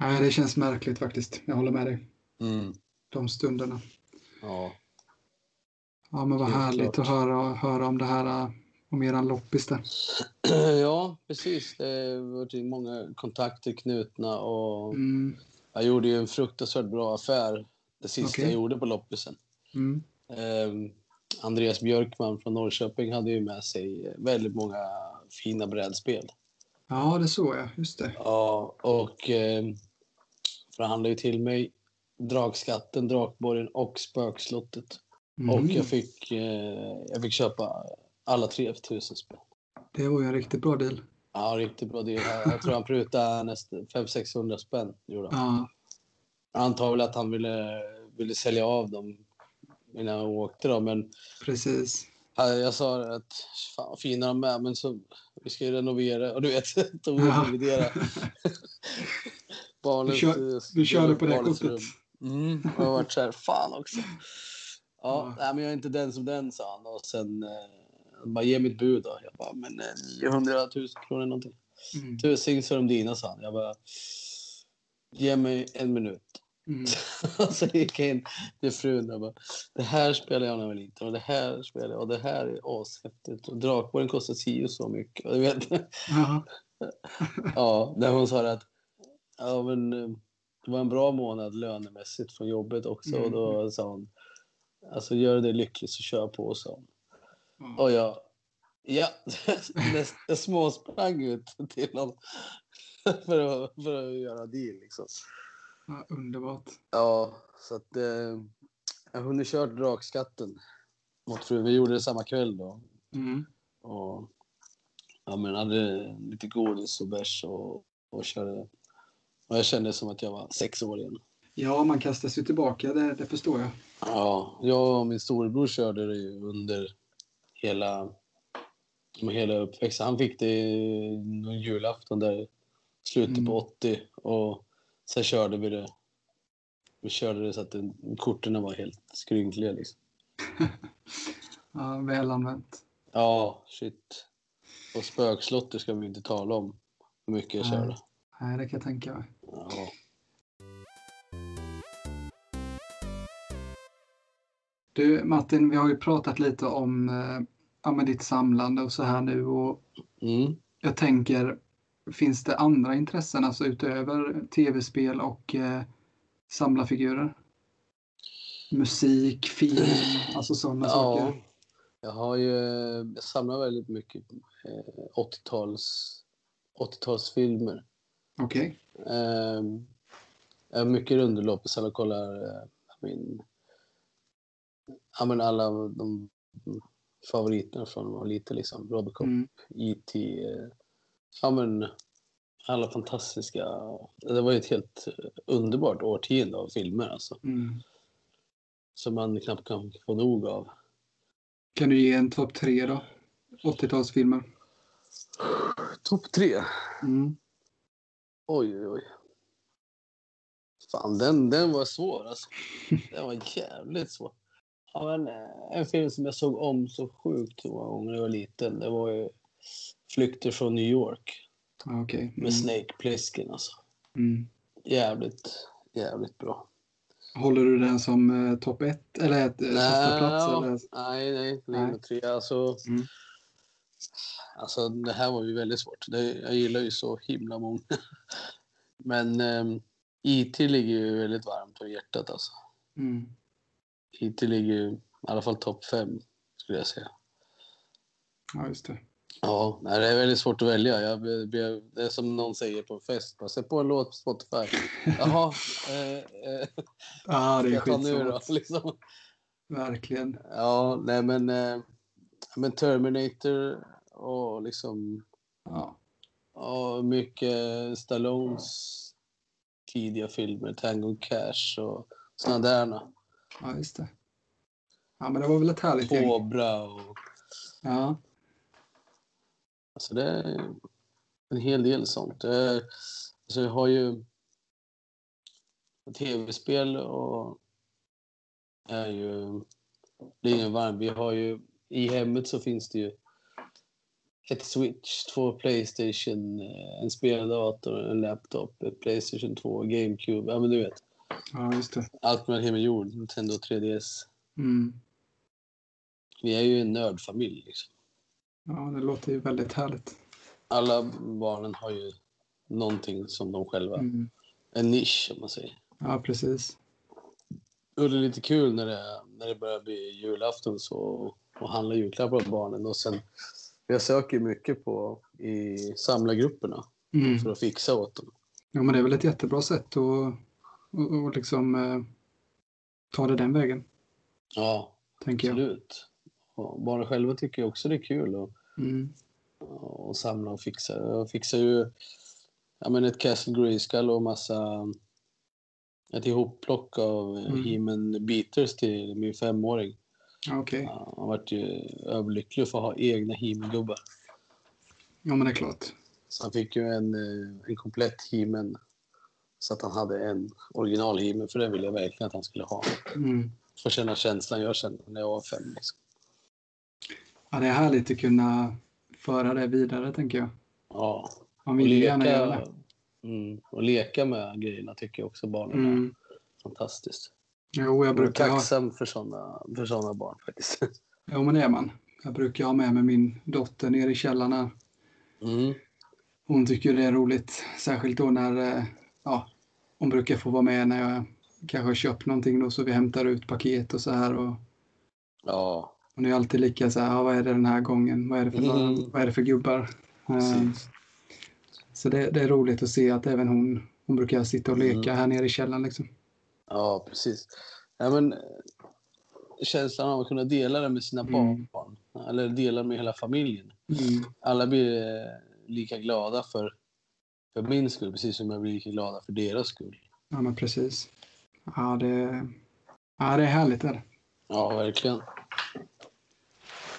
Nej, det känns märkligt faktiskt. Jag håller med dig. Mm. De stunderna. Ja. Ja, men vad Helt härligt klart. att höra, höra om det här, om eran loppis där. Ja, precis. Det har varit många kontakter knutna och Mm. jag gjorde ju en fruktansvärt bra affär det sista Okej. jag gjorde på loppisen. Mm. Eh, Andreas Björkman från Norrköping hade ju med sig väldigt många fina brädspel. Ja, det såg jag. Just det. Ja, och eh, förhandlade ju till mig Drakskatten, Drakborgen och Spökslottet. Mm. Och jag fick, eh, jag fick köpa alla tre för tusen spänn. Det var ju en riktigt bra deal. Ja, riktigt bra deal. Jag, jag tror han prutade nästan 500-600 spänn. Gjorde han. Ja, Jag antar väl att han ville, ville sälja av dem innan jag åkte. Då. Men precis. ja, jag sa att fan vad fina de är, men så, vi ska ju renovera. Och du vet, tog Ja. ja. revidera. Barnens, Du kör- eh, Du körde på det kortet. Mm, och jag har varit så här, fan också. Ja, Ja. Nej, men jag är inte den som den, sa han. Och sen eh, bara, ge mitt bud då. Jag bara, men eh, 900 000 kronor någonting. Mm. Tusing så är de dina, sa han. Jag bara, ge mig en minut. Mm. Så gick jag in till frun och bara, det här spelar jag när jag var liten och det här spelar jag och det här är ashäftigt. Och Drakborgen kostar si och så mycket. Och du vet, Ja. ja, där hon sa att ja, men, eh, det var en bra månad lönemässigt från jobbet också. Och då sa hon, alltså gör dig lycklig så kör på, hon. Ja. Och jag, ja, jag småsprang ut till honom för att, för att göra deal liksom. Ja, underbart. Ja, så att eh, jag hunnit kört drakskatten mot frun. Vi gjorde det samma kväll då. Mm. Och ja, men hade lite godis och bärs och, och körde. Och jag kände som att jag var sex år igen. Ja, man kastas ju tillbaka, det, det förstår jag. Ja, jag och min storebror körde det ju under hela, hela uppväxten. Han fick det någon julafton där slutet Mm. på 80 och sen körde vi det. Vi körde det så att korten var helt skrynkliga liksom. Ja, väl använt. Ja, shit. Och spökslotter ska vi inte tala om hur mycket jag körde. Nej, det kan jag tänka mig. Ja. Du Martin, vi har ju pratat lite om eh, ja, men ditt samlande och så här nu och Mm. jag tänker, finns det andra intressen alltså utöver tv-spel och eh, samla figurer? Musik, film, alltså sådana Ja. saker. Jag har ju, jag samlar väldigt mycket eh, 80-tals 80-talsfilmer. Okej. Ehm, jag är mycket rundloppis och kollar eh, min, ja, men alla de favoriterna från när man var liten. Liksom. Robocop, Mm. E.T. Eh, ja, men alla fantastiska... Det var ju ett helt underbart årtionde av filmer alltså. Mm. Som man knappt kan få nog av. Kan du ge en topp tre då? 80-talsfilmer. Topp tre? Mm. Oj, oj, oj. Fan, den, den var svår alltså. Den var jävligt svår. Ja, men, eh, en film som jag såg om så sjukt många gånger när jag var liten, det var ju Flykter från New York Ja, Okej. med Mm. Snake Plissken alltså. Mm. Jävligt, jävligt bra. Håller du den som eh, topp ett eller ett, eh, första plats? Eller? nej, nej, Nej. nej. tre. Alltså, Mm. alltså, det här var ju väldigt svårt. Det, jag gillar ju så himla många. Men um, IT ligger ju väldigt varmt om hjärtat alltså. Mm. IT ligger ju i alla fall topp fem skulle jag säga. Ja, just det. Ja, det är väldigt svårt att välja. Jag, det är som någon säger på en fest. Bara, Sätt på en låt på Spotify. Jaha, eh, eh, Ja, det är skitsvårt. Liksom. Verkligen. Ja, nej men, eh, men Terminator och liksom Ja. och mycket Stallones tidiga filmer, Tango Cash och såna där. Ja, just det. Ja, men det var väl ett härligt gäng. Cobra och Ja. alltså det är en hel del sånt. Är, alltså jag har ju tv-spel och är ju det är ingen varm. Vi har ju i hemmet så finns det ju ett Switch, två Playstation, eh, en speldator, en laptop, ett Playstation 2, GameCube. Ja, men du vet. Ja, just det. Allt mellan himmel och jord. Nintendo 3DS. Mm. Vi är ju en nördfamilj. Liksom. Ja, det låter ju väldigt härligt. Alla barnen har ju någonting som de själva... Mm. En nisch, om man säger. Ja, precis. Och det är lite kul när det, när det börjar bli julafton så, och handla julklappar åt barnen. Och sen, jag söker mycket på i samlargrupperna Mm. för att fixa åt dem. Ja, men det är väl ett jättebra sätt att och, och liksom eh, ta det den vägen, Ja, tänker jag. absolut. Och barnen själva tycker också det är kul att, Mm. att samla och fixa. Jag fixar ju ja, men ett Castle Grayskull och massa ett ihopplock av Mm. He-Man Beaters till min femåring. Ja, Han vart ju överlycklig för att ha egna He-Man-gubbar. Ja, men det är klart. Så han fick ju en, eh, en komplett He-Man. Så att han hade en original He-Man, för det ville jag verkligen att han skulle ha. Mm. Få känna känslan jag kände när jag var fem. Liksom. Ja, det är härligt att kunna föra det vidare, tänker jag. Ja, Man vill ju gärna göra leka, det. mm, och leka med grejerna tycker jag också barnen är Mm. fantastiskt. Jo, jag Jag är brukar ha... tacksam för såna, för såna barn faktiskt. Jo, men det är man. Jag brukar ha med mig min dotter ner i källaren här. Mm. Hon tycker det är roligt, särskilt då när eh, ja, hon brukar få vara med när jag kanske har köpt någonting då så vi hämtar ut paket och så här och Ja, hon är alltid lika så här, ja, vad är det den här gången? Vad är det för, Mm. vad är det för gubbar? Precis. Så det, det är roligt att se att även hon, hon brukar sitta och leka Mm. här nere i källaren liksom. Ja, precis. Ja, men, känslan av att kunna dela det med sina Mm. barn. Eller dela med hela familjen. Mm. alla blir eh, lika glada för, för min skull, precis som jag blir lika glada för deras skull. Ja, men precis. Ja, det, ja, det är härligt. Är det. Ja, verkligen.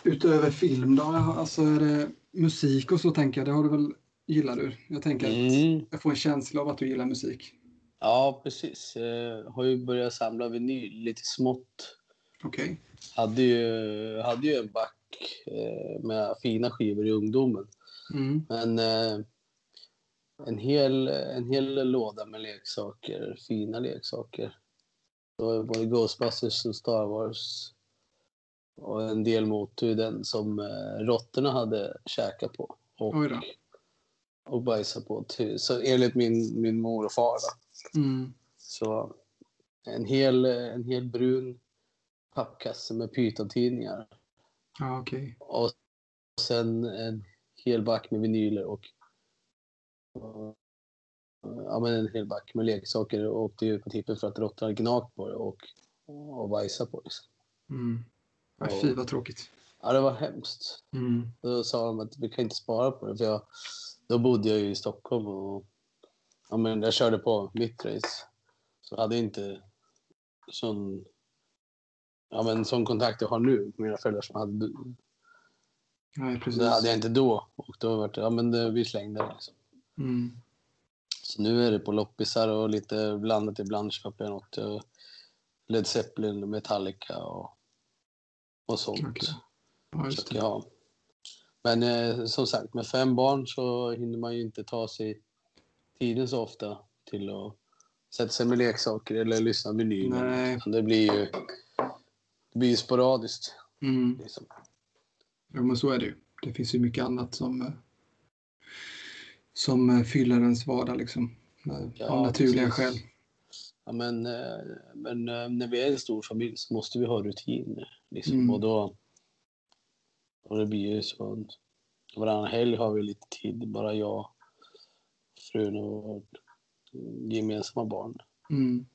Utöver film då, alltså är det musik och så tänker jag, det har du väl, gillar du? Jag tänker att Mm. jag får en känsla av att du gillar musik. Ja, precis. Jag har ju börjat samla vinyl lite smått. Okej. Hade ju, hade ju en back eh, med fina skivor i ungdomen. Mm. Men eh, en, hel, en hel låda med leksaker, fina leksaker. Det var både Ghostbusters och Star Wars. Och en del motor i den som eh, råttorna hade käkat på. Och, och bajsat på. Till, så enligt min, min mor och far. Då. Mm. Så en hel, en hel brun pappkasse med pytontidningar. Ja, okej. Och sen en hel back med vinyler och ja, men en hel back med leksaker och åkte ut på tippen för att råttor hade gnagt på det och, och bajsat på det. liksom. Mm. Ja, fy vad tråkigt. Ja, det var hemskt. Mm. Då sa de att vi kan inte spara på det för jag, då bodde jag ju i Stockholm och ja, men jag körde på mitt race. Så hade jag inte sån, ja, men sån kontakt jag har nu med mina föräldrar som hade. Nej, precis. Det hade jag inte då. Och då var det, ja men det, vi slängde det liksom. Mm. Så nu är det på loppisar och lite blandat. Ibland köper jag något. eh, Led Zeppelin, Metallica och, och sånt. Okej. Ja, jag ha. Men eh, som sagt, med fem barn så hinner man ju inte ta sig tiden så ofta till att sätta sig med leksaker eller lyssna på menyn. Det blir ju det blir ju sporadiskt. Mm. Liksom. Ja, men så är det ju. Det finns ju mycket annat som, eh, som eh, fyller ens vardag liksom. Ja, av naturliga precis. skäl. Ja, men eh, men eh, när vi är en stor familj så måste vi ha rutiner. Liksom. Mm. Och då och det blir ju så. Varannan helg har vi lite tid, bara jag, frun och gemensamma barn. Mm.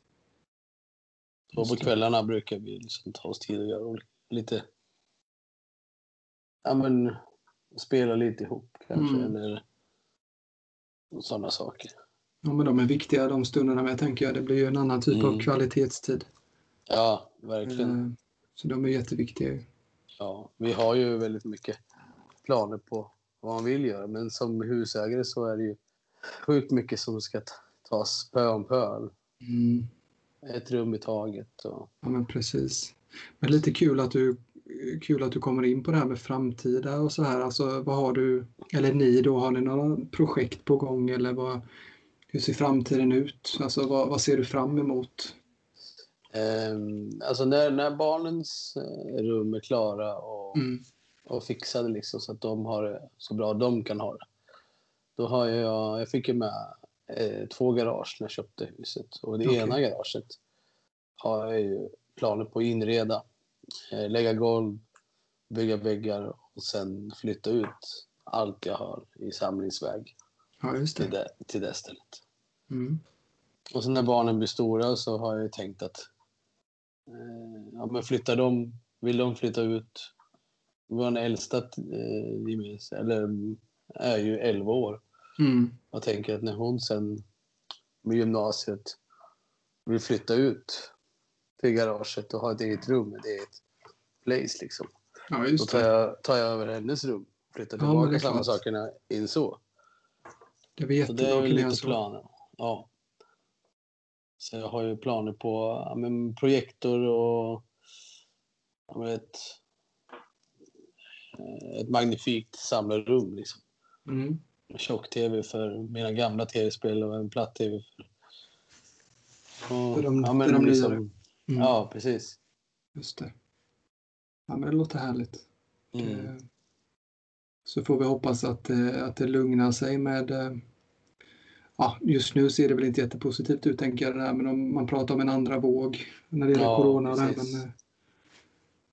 Och på kvällarna brukar vi liksom ta oss tid och göra lite... Ja, men spela lite ihop kanske, Mm. eller sådana saker. Ja, men de är viktiga de stunderna med tänker jag. Det blir ju en annan typ av Mm. kvalitetstid. Ja, verkligen. Eh, Så de är jätteviktiga. Ja, vi har ju väldigt mycket planer på vad man vill göra, men som husägare så är det ju sjukt mycket som ska tas pö om pö. Mm. Ett rum i taget. Och... Ja, men precis. Men lite kul att du kul att du kommer in på det här med framtida och så här. Alltså vad har du, eller ni då, har ni några projekt på gång eller vad, hur ser framtiden ut? Alltså vad, vad ser du fram emot? Ehm, alltså när, när barnens eh, rum är klara och Mm. och fixade liksom så att de har det så bra de kan ha det. Då har jag, jag fick ju med eh, två garage när jag köpte huset och det Okej. ena garaget har jag ju planer på att inreda, lägga golv, bygga väggar och sen flytta ut allt jag har i samlingsväg Ja, just till det. det, till det stället. Mm. Och sen när barnen blir stora så har jag ju tänkt att eh, ja, men flyttar de, vill de flytta ut vår äldsta eh, gemens, eller, är ju 11 år. Mm. Jag tänker att när hon sen med gymnasiet vill flytta ut till garaget och ha ett eget rum, ett eget place liksom. Ja, Då just tar det. jag, tar jag över hennes rum. Flyttar Ja, tillbaka är samma sakerna in så. Det är Så det jättebra är väl lite planen. Ja. Så jag har ju planer på ja, men projektor och ja, men ett, eh, ett magnifikt samlarrum. Liksom. Mm. Tjock-tv för mina gamla tv-spel och en platt-tv för... Och, För de- ja, men för de liksom. Mm. Ja, precis. Just det. Ja, men det låter härligt. Mm. Eh, Så får vi hoppas att, eh, att det lugnar sig med... eh, Ja, just nu ser det väl inte jättepositivt ut tänker jag det där, men om man pratar om en andra våg när det gäller Ja, corona. Där, men, eh,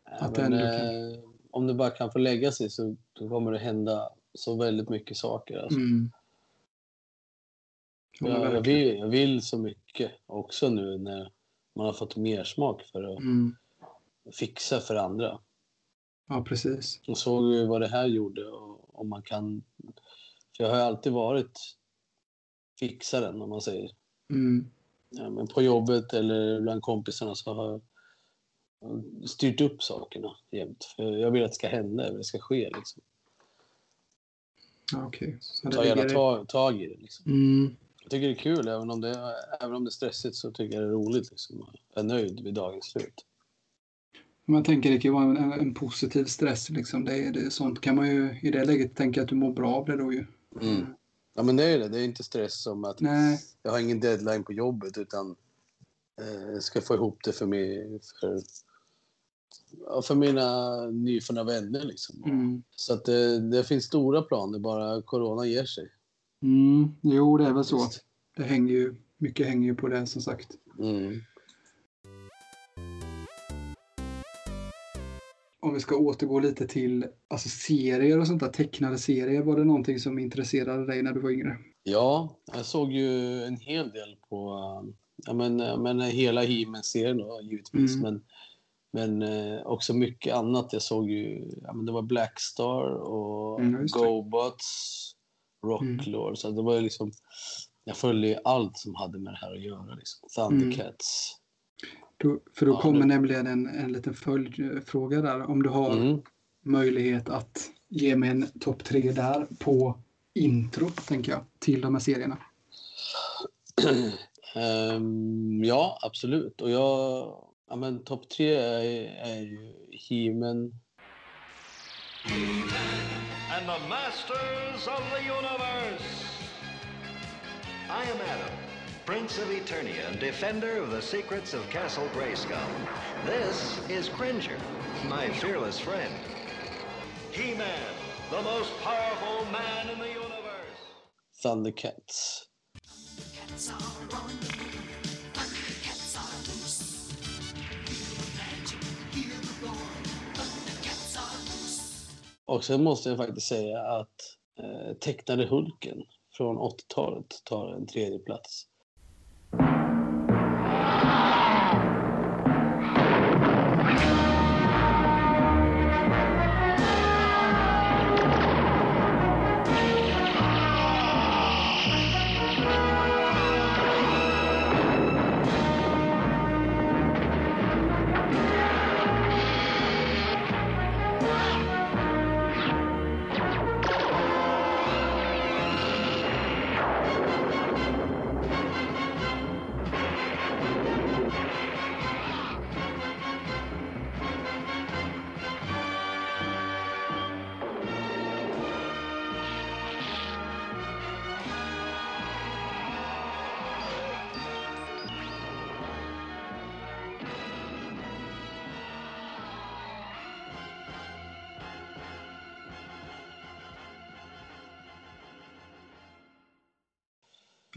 Ja, Att men, kan- eh, om det bara kan få lägga sig så kommer det hända så väldigt mycket saker. Alltså. mm. Ja, Jag, jag, vill, jag vill så mycket också nu när man har fått mer smak för att Mm. fixa för andra. Ja, precis. Och såg ju vad det här gjorde och om man kan... För jag har ju alltid varit fixaren om man säger. Mm. Ja, men på jobbet eller bland kompisarna så har jag styrt upp sakerna jämt. För jag vill att det ska hända, jag vill att det ska ske. Liksom. Okej. Det Ta gärna tag, tag i det. Liksom. Mm. Jag tycker det är kul, även om det, är- även om det är stressigt så tycker jag det är roligt. Liksom. Jag är nöjd vid dagens slut. Man tänker det kan vara en, en positiv stress. Liksom. Det, det, sånt kan man ju i det läget tänka att du mår bra av det då ju. Mm. Ja, men det är det. Det är inte stress som att Nej, jag har ingen deadline på jobbet utan eh, ska få ihop det för, mig, för, för mina nyfunna vänner. Liksom. mm. Så att det, det finns stora planer, bara corona ger sig. Mm. Jo, det är väl så. Det hänger ju, mycket hänger ju på det som sagt. Mm. Om vi ska återgå lite till alltså, serier och sånt där, tecknade serier. Var det någonting som intresserade dig när du var yngre? Ja, jag såg ju en hel del på um, ja, men, eh, men hela He-Man-serien givetvis. Mm. Men, men eh, också mycket annat. Jag såg ju, ja, men det var Blackstar och Mm. GoBots, Rocklord. Mm. Så det var liksom, jag följde ju allt som hade med det här att göra. Liksom. Thundercats. Mm. Då, för då ja, kommer det... nämligen en, en liten följdfråga där. Om du har mm. möjlighet att ge mig en topp tre där på intro, tänker jag, till de här serierna. um, ja, absolut. Och jag... Ja, men topp tre är, är ju He-Man. And the masters of the universe. I am Adam, Prince of Eternia and defender of the secrets of Castle Grayskull. This is Cringer, my fearless friend. He-Man, the most powerful man in the universe. Thundercats. Thundercats are on the. Thundercats Och sen måste jag faktiskt säga att eh, tecknade Hulken från 80-talet tar en tredje plats.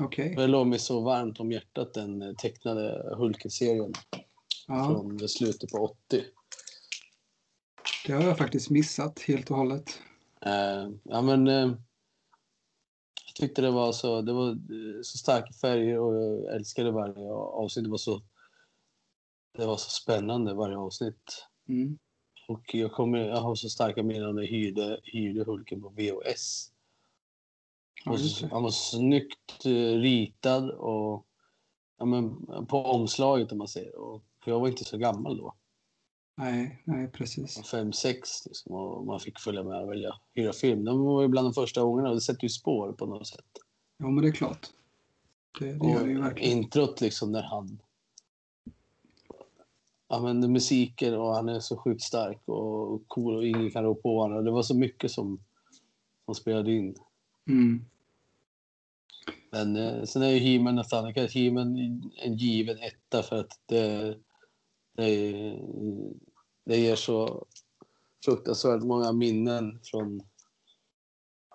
Okay. Det låg mig så varmt om hjärtat den eh, tecknade Hulken-serien ja. från slutet på 80. Det har jag faktiskt missat helt och hållet. Uh, ja, men uh, jag tyckte det var så, det var uh, så starka färger och jag älskade varje avsnitt. Det var så, det var så spännande varje avsnitt. Mm. Och jag, kommer, jag har så starka minnen när jag hyrde, hyrde Hulken på VHS. Och han var snyggt eh, ritad och ja, men, på omslaget om man säger. Och, för jag var inte så gammal då. Nej, nej precis. Fem, sex liksom, och man fick följa med och välja hyra film. De var ju bland de första gångerna och det sätter ju spår på något sätt. Ja, men det är klart. Det, det gör det ju verkligen. Introt liksom när han använder musiken och han är så sjukt stark och cool och ingen kan rå på honom. Det var så mycket som, som spelade in. Mm. Men eh, sen är ju He-Man och Thundercat, He-Man en given etta för att det, det, det ger så fruktansvärt många minnen från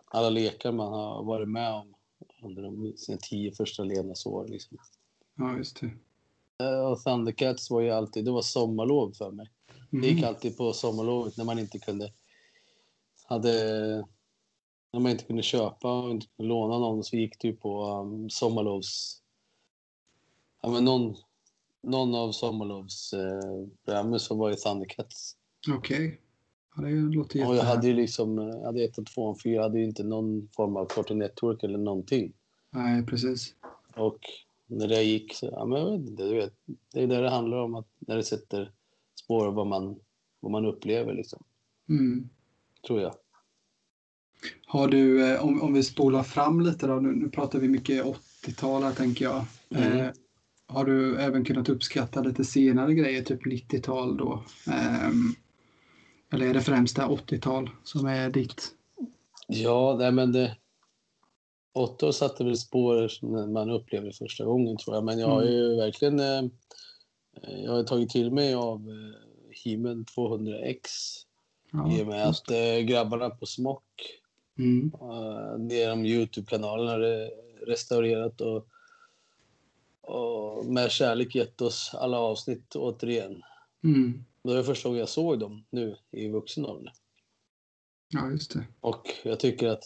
alla lekar man har varit med om under de, sina tio första levnadsår. Liksom. Ja, just det. Eh, och Thundercats var ju alltid, det var sommarlov för mig. Mm. Det gick mm. alltid på sommarlovet när man inte kunde, hade när man inte kunde köpa och inte kunde låna någon så gick det ju på um, sommarlovs... Ja, men någon, någon av sommarlovsprogrammen eh, så var det Thundercats. Okej. Okay. Ja, det låter jätte... Och jag hade ju liksom, jag eh, hade ett och två och fyra, jag hade ju inte någon form av Cartoon Network eller någonting. Nej, precis. Och när det gick så, ja men jag vet inte, du vet, det är det det handlar om, att när det sätter spår vad man, vad man upplever liksom. Mm. Tror jag. Har du, eh, om, om vi spolar fram lite då, nu, nu pratar vi mycket 80-tal här tänker jag. Mm. Eh, har du även kunnat uppskatta lite senare grejer, typ 90-tal då? Eh, eller är det främst det 80-tal som är ditt? Ja, nej men det... 80 år satte väl spår när man upplevde första gången tror jag. Men jag har mm. ju verkligen... Eh, jag har tagit till mig av eh, Himen 200X. Ja, I och med att eh, grabbarna på Smock Mm. Det är de Youtube-kanalerna restaurerat och, och med kärlek gett oss alla avsnitt återigen. Mm. Det var första gången jag såg dem nu i vuxen ålder. Ja, just det. Och jag tycker att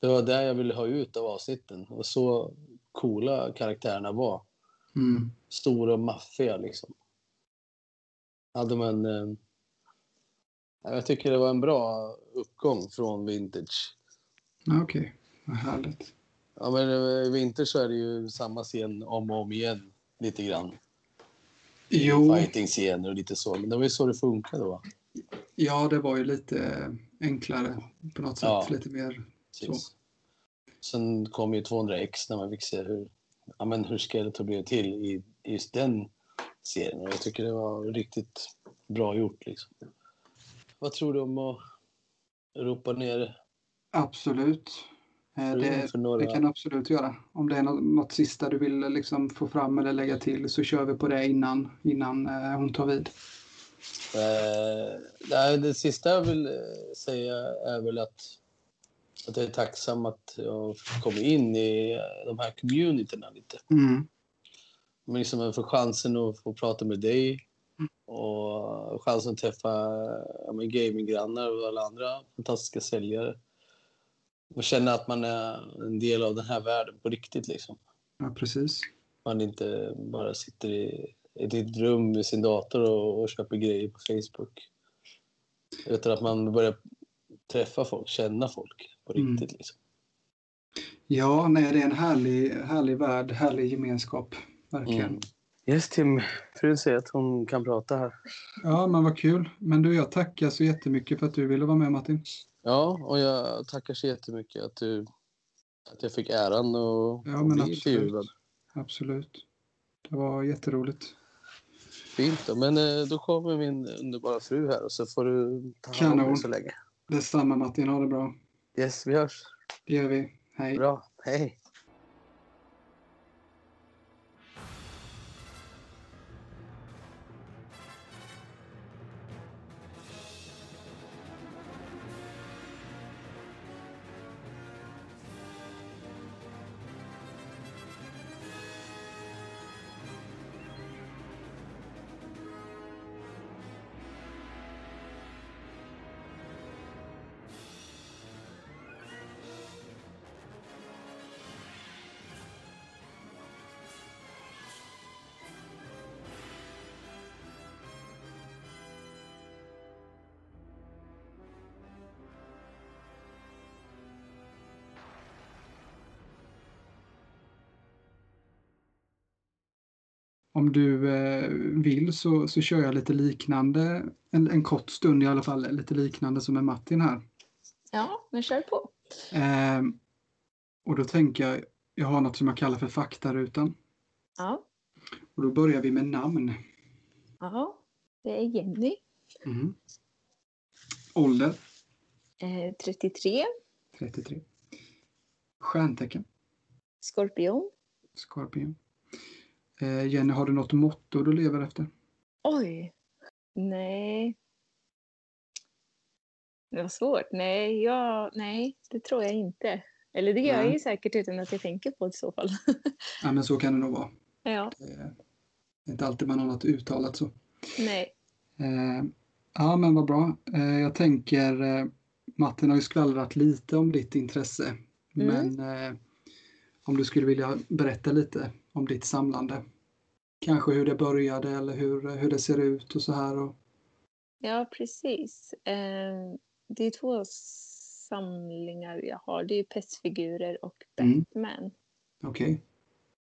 det var det jag ville ha ut av avsnitten. Och så coola karaktärerna var. Mm. Stora och maffiga liksom. Hade man eh, jag tycker det var en bra uppgång från vintage Okej, vad härligt. Ja, men eh, i vinter så är det ju samma scen om och om igen lite grann. Jo, Fighting-scener och lite så. Men det var ju så det funkade då. ja det var ju lite enklare på något sätt. Ja. Lite mer så. Precis. Sen kom ju 200X när man fick se hur, ja, men hur Skeletor blev till i i just den serien. Och jag tycker det var riktigt bra gjort. Liksom. Vad tror du om att ropa ner Absolut. Eh, Det, det kan absolut göra. Om det är något, något sista du vill liksom få fram eller lägga till så kör vi på det innan, innan eh, hon tar vid. Eh, det sista jag vill eh, säga är väl att, att jag är tacksam att jag kommer in i de här communityna lite. Mm. Men liksom att få chansen att få prata med dig och chansen att träffa ja, gaminggrannar och alla andra fantastiska säljare. Och känna att man är en del av den här världen på riktigt. Liksom. Ja, precis. Man inte bara sitter i ett rum med sin dator och, och köper grejer på Facebook. Utan att man börjar träffa folk, känna folk på Mm. riktigt. Liksom. Ja, nej, det är en härlig, härlig värld, härlig gemenskap. Verkligen. Mm. Yes, Tim. Frun säger att hon kan prata här. Ja, men vad kul. Men du, jag tackar så jättemycket för att du ville vara med Martin. Ja, och jag tackar så jättemycket att, du, att jag fick äran att Ja, bli absolut. intervjuad. Absolut. Det var jätteroligt. Fint då. Men eh, då kommer min underbara fru här och så får du ta hand om Kanon. dig så länge. Detsamma Martin, ha det bra. Yes, vi hörs. Det gör vi. Hej. Bra. Hej. Om du eh, vill så, så kör jag lite liknande, en, en kort stund i alla fall, lite liknande som med Martin här. Ja, men kör på. Eh, och då tänker jag, jag har något som jag kallar för faktarutan. Ja, Och då börjar vi med namn. ja det är Jenny, Mhm. Ålder eh, 33, 33. Stjärntecken skorpion. Skorpion. Eh, Jenny, har du något motto du lever efter? Oj, nej. Det var svårt. Nej, jag, nej, det tror jag inte. Eller det gör jag Nej. ju säkert utan att jag tänker på det i så fall. Ja, men så kan det nog vara. ja, Det är inte alltid man har något uttalat så. nej. Eh, ja, men vad bra. Eh, jag tänker, eh, Martin har ju skvallrat lite om ditt intresse. Men eh, om du skulle vilja berätta lite om ditt samlande. Kanske hur det började eller hur, hur det ser ut och så här. Och, Ja, precis. Eh, det är två samlingar jag har. Det är pestfigurer och Mm. Batman. Okej.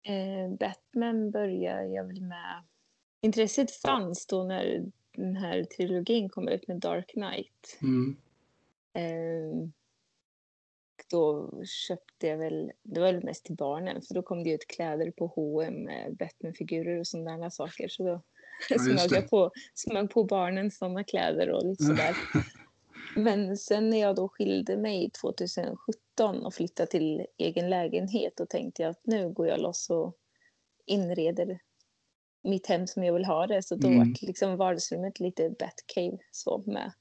Eh, Batman började jag väl med. Intresset fanns då när den här trilogin kom ut med Dark Knight. Mm. Eh, då köpte jag väl, det var väl mest till barnen, för då kom det ut kläder på H&M med Batman-figurer och sådana saker. Så då just smög jag på, smög på barnen sådana kläder och lite sådär. Men sen när jag då skilde mig 2017 och flyttade till egen lägenhet då tänkte jag att nu går jag loss och inreder mitt hem som jag vill ha det. Så då Mm. var liksom vardagsrummet lite Batcave så med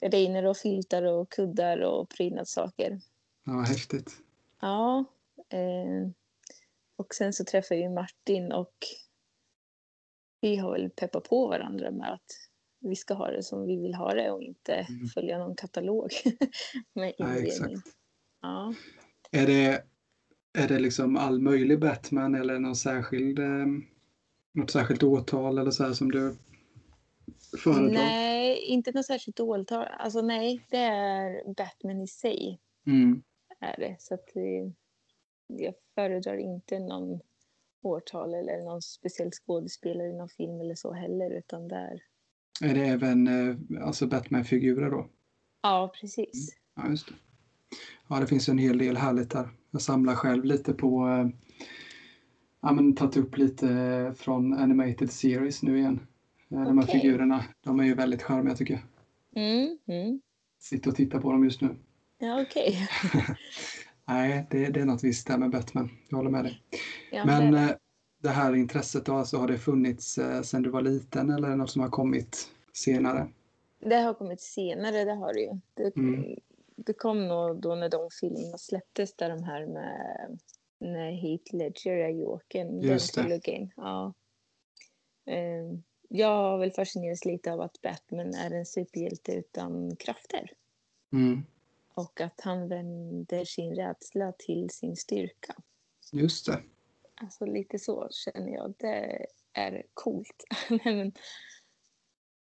gardiner och filtar och kuddar och prydnadssaker. Ja, häftigt. Ja. Eh, och sen så träffade jag ju Martin och vi har väl peppat på varandra med att vi ska ha det som vi vill ha det och inte Mm. följa någon katalog med Ja, inredning. exakt. Ja. Är det, är det liksom all möjlig Batman eller någon särskild, eh, något särskilt åtal eller så här som du föredrar? Nej, inte något särskilt årtal. Alltså nej, det är Batman i sig. Mm. Är det. Så att det, jag föredrar inte någon årtal eller någon speciell skådespelare i någon film eller så heller, utan där. Är det även eh, alltså Batman-figurer då? Ja, precis. Ja, just det. Ja, det finns en hel del härligt där. Jag samlar själv lite på, eh, ja men tagit upp lite från Animated Series nu igen. Eh, De här figurerna, de är ju väldigt charmiga tycker jag. Mm, mm. Sitter och tittar på dem just nu. Ja, okej. Nej, det, det är något visst där med Batman. Jag håller med dig. Ja, Men det eh, det här intresset då, alltså har det funnits eh, sedan du var liten eller är det något som har kommit senare? det har kommit senare, det har det ju. Det, Mm. det kom nog då när de filmerna släpptes, där de här med när Heath Ledger är Jokern, den trilogin. Ja. Eh, Jag har väl fascinerats lite av att Batman är en superhjälte utan krafter. Mm. Och att han vänder sin rädsla till sin styrka. Just det. Alltså lite så känner jag. Det är coolt.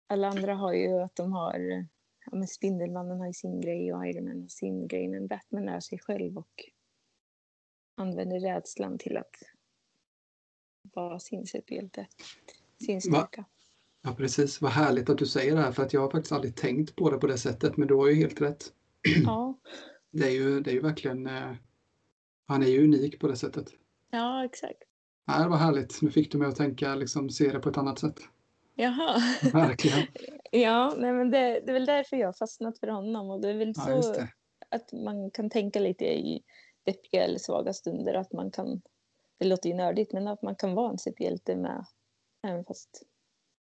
Alla andra har ju att de har... Ja, men Spindelmannen har ju sin grej och Iron Man har sin grej. Men Batman är sig själv och använder rädslan till att vara sin superhjälte. Sin styrka. Ja, precis. Vad härligt att du säger det här för att jag har faktiskt aldrig tänkt på det på det sättet men du har ju helt rätt. Ja, Det är ju, det är ju verkligen, eh, han är ju unik på det sättet. ja exakt. Nej, det var härligt. Nu fick du mig att tänka, liksom se det på ett annat sätt. Jaha. Verkligen. Ja, nej, men det, det är väl därför jag har fastnat för honom. Och det är väl Ja, så att man kan tänka lite i deppiga eller svaga stunder. Att man kan, det låter ju nördigt, men att man kan vara en superhjälte med. Även fast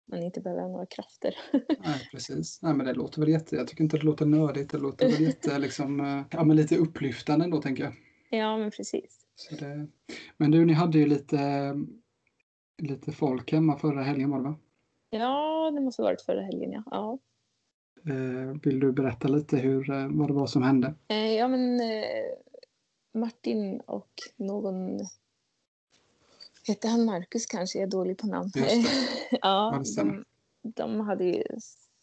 man inte behöver några krafter. Nej, precis. Nej, men det låter väl jätte, jag tycker inte det låter nördigt. Det låter väl jätte, liksom, eh, ja, men lite upplyftande ändå tänker jag. ja, men precis. Så det... Men du, ni hade ju lite, lite folk hemma förra helgen var det va? Ja, det måste ha varit förra helgen, ja. ja. Eh, Vill du berätta lite hur, eh, vad det var som hände? Ja, men Martin och någon... Hette han Marcus kanske? Jag är dålig på namn. Ja, de, de hade ju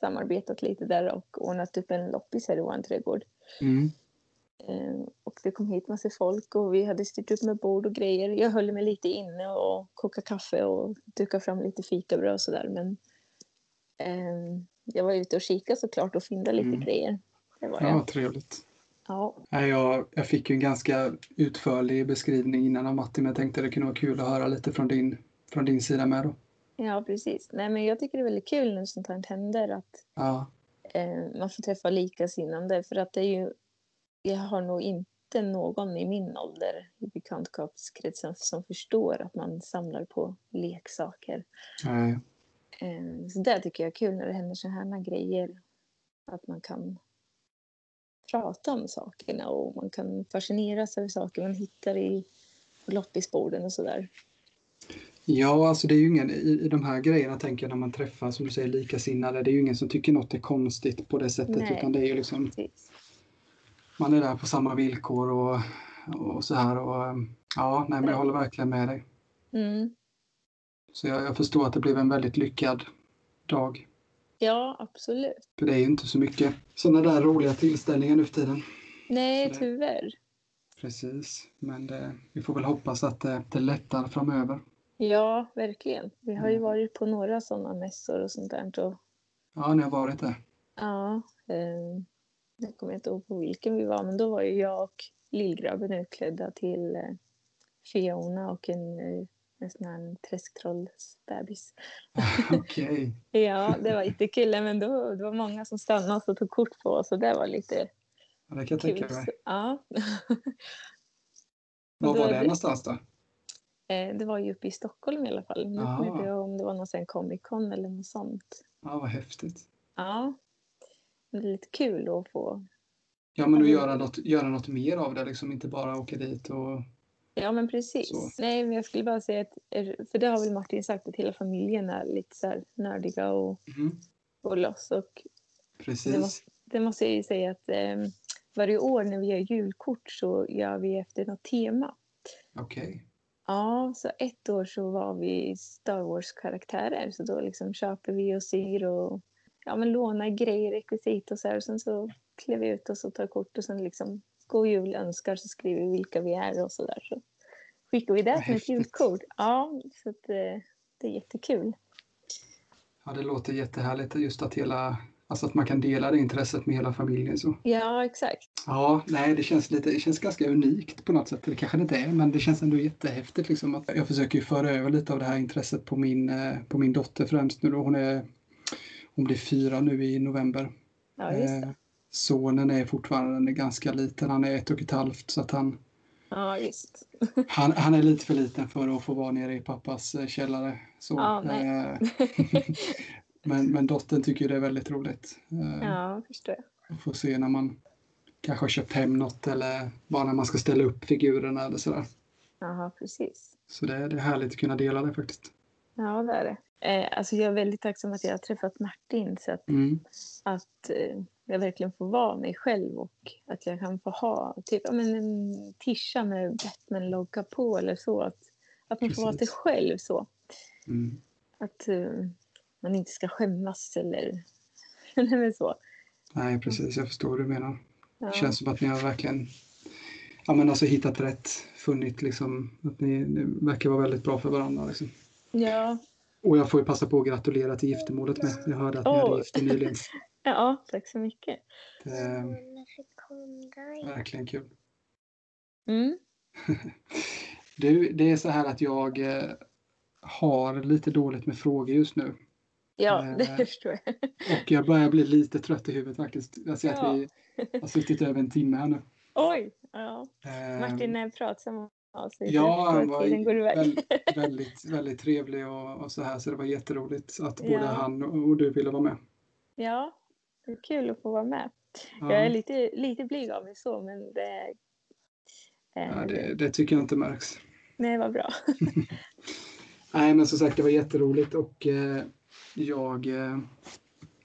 samarbetat lite där och ordnat upp en loppis här i vår trädgård. Mm. Eh, och det kom hit massa folk och vi hade styrt upp med bord och grejer. Jag höll mig lite inne och kokade kaffe och dukade fram lite fikabröd och sådär. Men eh, jag var ute och kikade såklart och fyndade lite Mm. grejer. Det var Ja, jag. trevligt. Ja. Jag, jag fick ju en ganska utförlig beskrivning innan av Matti, men jag tänkte det kunde vara kul att höra lite från din, från din sida med då. ja, precis. Nej, men jag tycker det är väldigt kul när sånt här händer. Att Ja, eh, man får träffa likasinnande. För att det är ju, jag har nog inte någon i min ålder i bekantskapskretsen som förstår att man samlar på leksaker. nej, Eh, Så det tycker jag är kul när det händer så här grejer. Att man kan prata om sakerna och man kan fascineras över saker man hittar i loppisborden och sådär. Ja, alltså det är ju ingen, i, i de här grejerna tänker jag när man träffar, som du säger, likasinnade, det är ju ingen som tycker något är konstigt på det sättet, Nej. utan det är ju liksom, Precis. man är där på samma villkor och, och så här och ja, nej men jag håller verkligen med dig. Mm. Så jag, jag förstår att det blev en väldigt lyckad dag. Ja, absolut. För det är ju inte så mycket sådana där roliga tillställningar nu för tiden. Nej, det- tyvärr. Precis, men det, vi får väl hoppas att det, det lättar framöver. Ja, verkligen. Vi har ju Mm. varit på några sådana mässor och sånt där. Och, Ja, ni har varit där. ja, eh, jag kommer inte ihåg på vilken vi var, men då var ju jag och lillgrabben utklädda till eh, Fiona och en, eh, en sån här träsktrollsbebis. Okej. Ja, det var jättekul. Men då, det var många som stannade och tog kort på oss och det var lite Ja, det kan jag kul. tänka mig. Så, Ja. Var var det det- någonstans då? Eh, Det var ju uppe i Stockholm i alla fall. Nu kommer jag inte Ah. ihåg om det var någon Comic Con eller något sånt. Ja, vad häftigt. Ja, det är lite kul att få. Ja, men att göra något, göra något mer av det, liksom inte bara åka dit och... Ja, men precis. Så. Nej, men jag skulle bara säga att, för det har väl Martin sagt, att hela familjen är lite så här nördiga och, Mhm, och loss. Och det Precis. måste, det måste jag ju säga att eh, varje år när vi gör julkort så gör vi efter något tema. Okej. Ja, så ett år så var vi Star Wars-karaktärer. Så då liksom köper vi och syr och ja, men lånar grejer, rekvisit och så här. Och sen så klär vi ut oss och tar kort och sen liksom god jul önskar så skriver vi vilka vi är och sådär. Så skickar vi det som ett julkort. Ja, så att, eh, det är jättekul. Ja, det låter jättehärligt just att hela, alltså att man kan dela det intresset med hela familjen. Så. Ja, exakt. Ja, nej, det känns, lite, det känns ganska unikt på något sätt. Det kanske det inte är, men det känns ändå jättehäftigt. Liksom, att jag försöker ju föra över lite av det här intresset på min, eh, på min dotter främst nu då. Hon, är, hon blir fyra nu i november. Ja, just Eh, det. Sonen är fortfarande ganska liten, han är ett och ett halvt så att han, Ja, just. han, han är lite för liten för att få vara nere i pappas eh, källare. Så, Ja, eh, men, men dottern tycker det är väldigt roligt. Eh, Ja, förstår jag. Att få se när man kanske har köpt hem något eller bara när man ska ställa upp figurerna eller sådär. Jaha, precis. Så det, är- det är härligt att kunna dela det faktiskt. Ja, det är det. Eh, alltså jag är väldigt tacksam att jag har träffat Martin så att, Mm. att eh, jag verkligen får vara mig själv och att jag kan få ha typ men en tisha med Batman-logga på eller så. Att, att man får vara sig Precis. själv så. Mm. Att eh, man inte ska skämmas eller, eller så. Nej, precis. Jag förstår vad du menar. Ja. Det känns som att ni har verkligen ja, men alltså hittat rätt. Funnit liksom att ni, ni verkar vara väldigt bra för varandra. Liksom. ja, Och jag får ju passa på att gratulera till giftermålet med. Jag hörde att ni Åh. hade gift nyligen. ja, tack så mycket. Det verkligen kul. Mm. Du, det är så här att jag eh, har lite dåligt med frågor just nu. Ja, Eh, det förstår jag. Och jag börjar bli lite trött i huvudet faktiskt. Jag ser Ja. att vi har suttit över en timme här nu. Oj! Ja. Eh, Martin är pratsam av sig. Ja, han var tiden går iväg. väl- väldigt, väldigt trevlig och, och så här. Så det var jätteroligt att både Ja. han och du ville vara med. Ja, det är kul att få vara med. Ja, Jag är lite, lite blyg av mig så, men det... eh, ja, det, det tycker jag inte märks. Nej, vad bra. Nej, men som sagt, det var jätteroligt och eh, jag eh,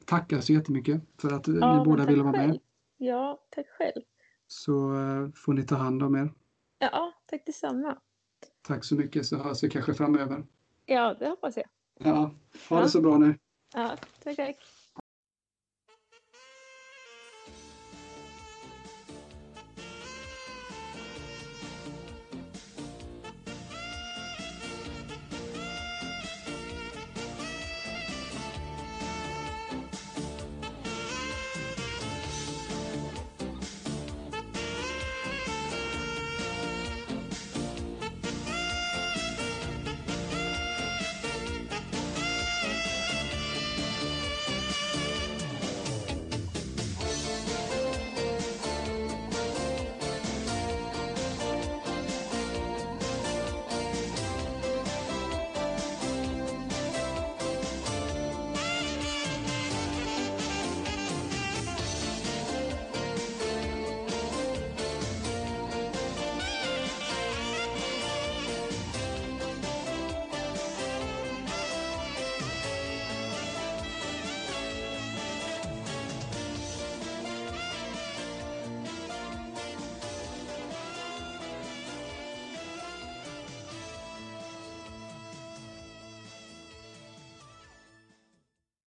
tackar så jättemycket för att Ja, ni båda ville vara med. själv. Ja, tack själv. Så eh, får ni ta hand om er. Ja, tack detsamma. Tack så mycket så hörs vi kanske framöver. Ja, det hoppas jag. Ja, ha Ja. det så bra nu. Ja, tack, tack.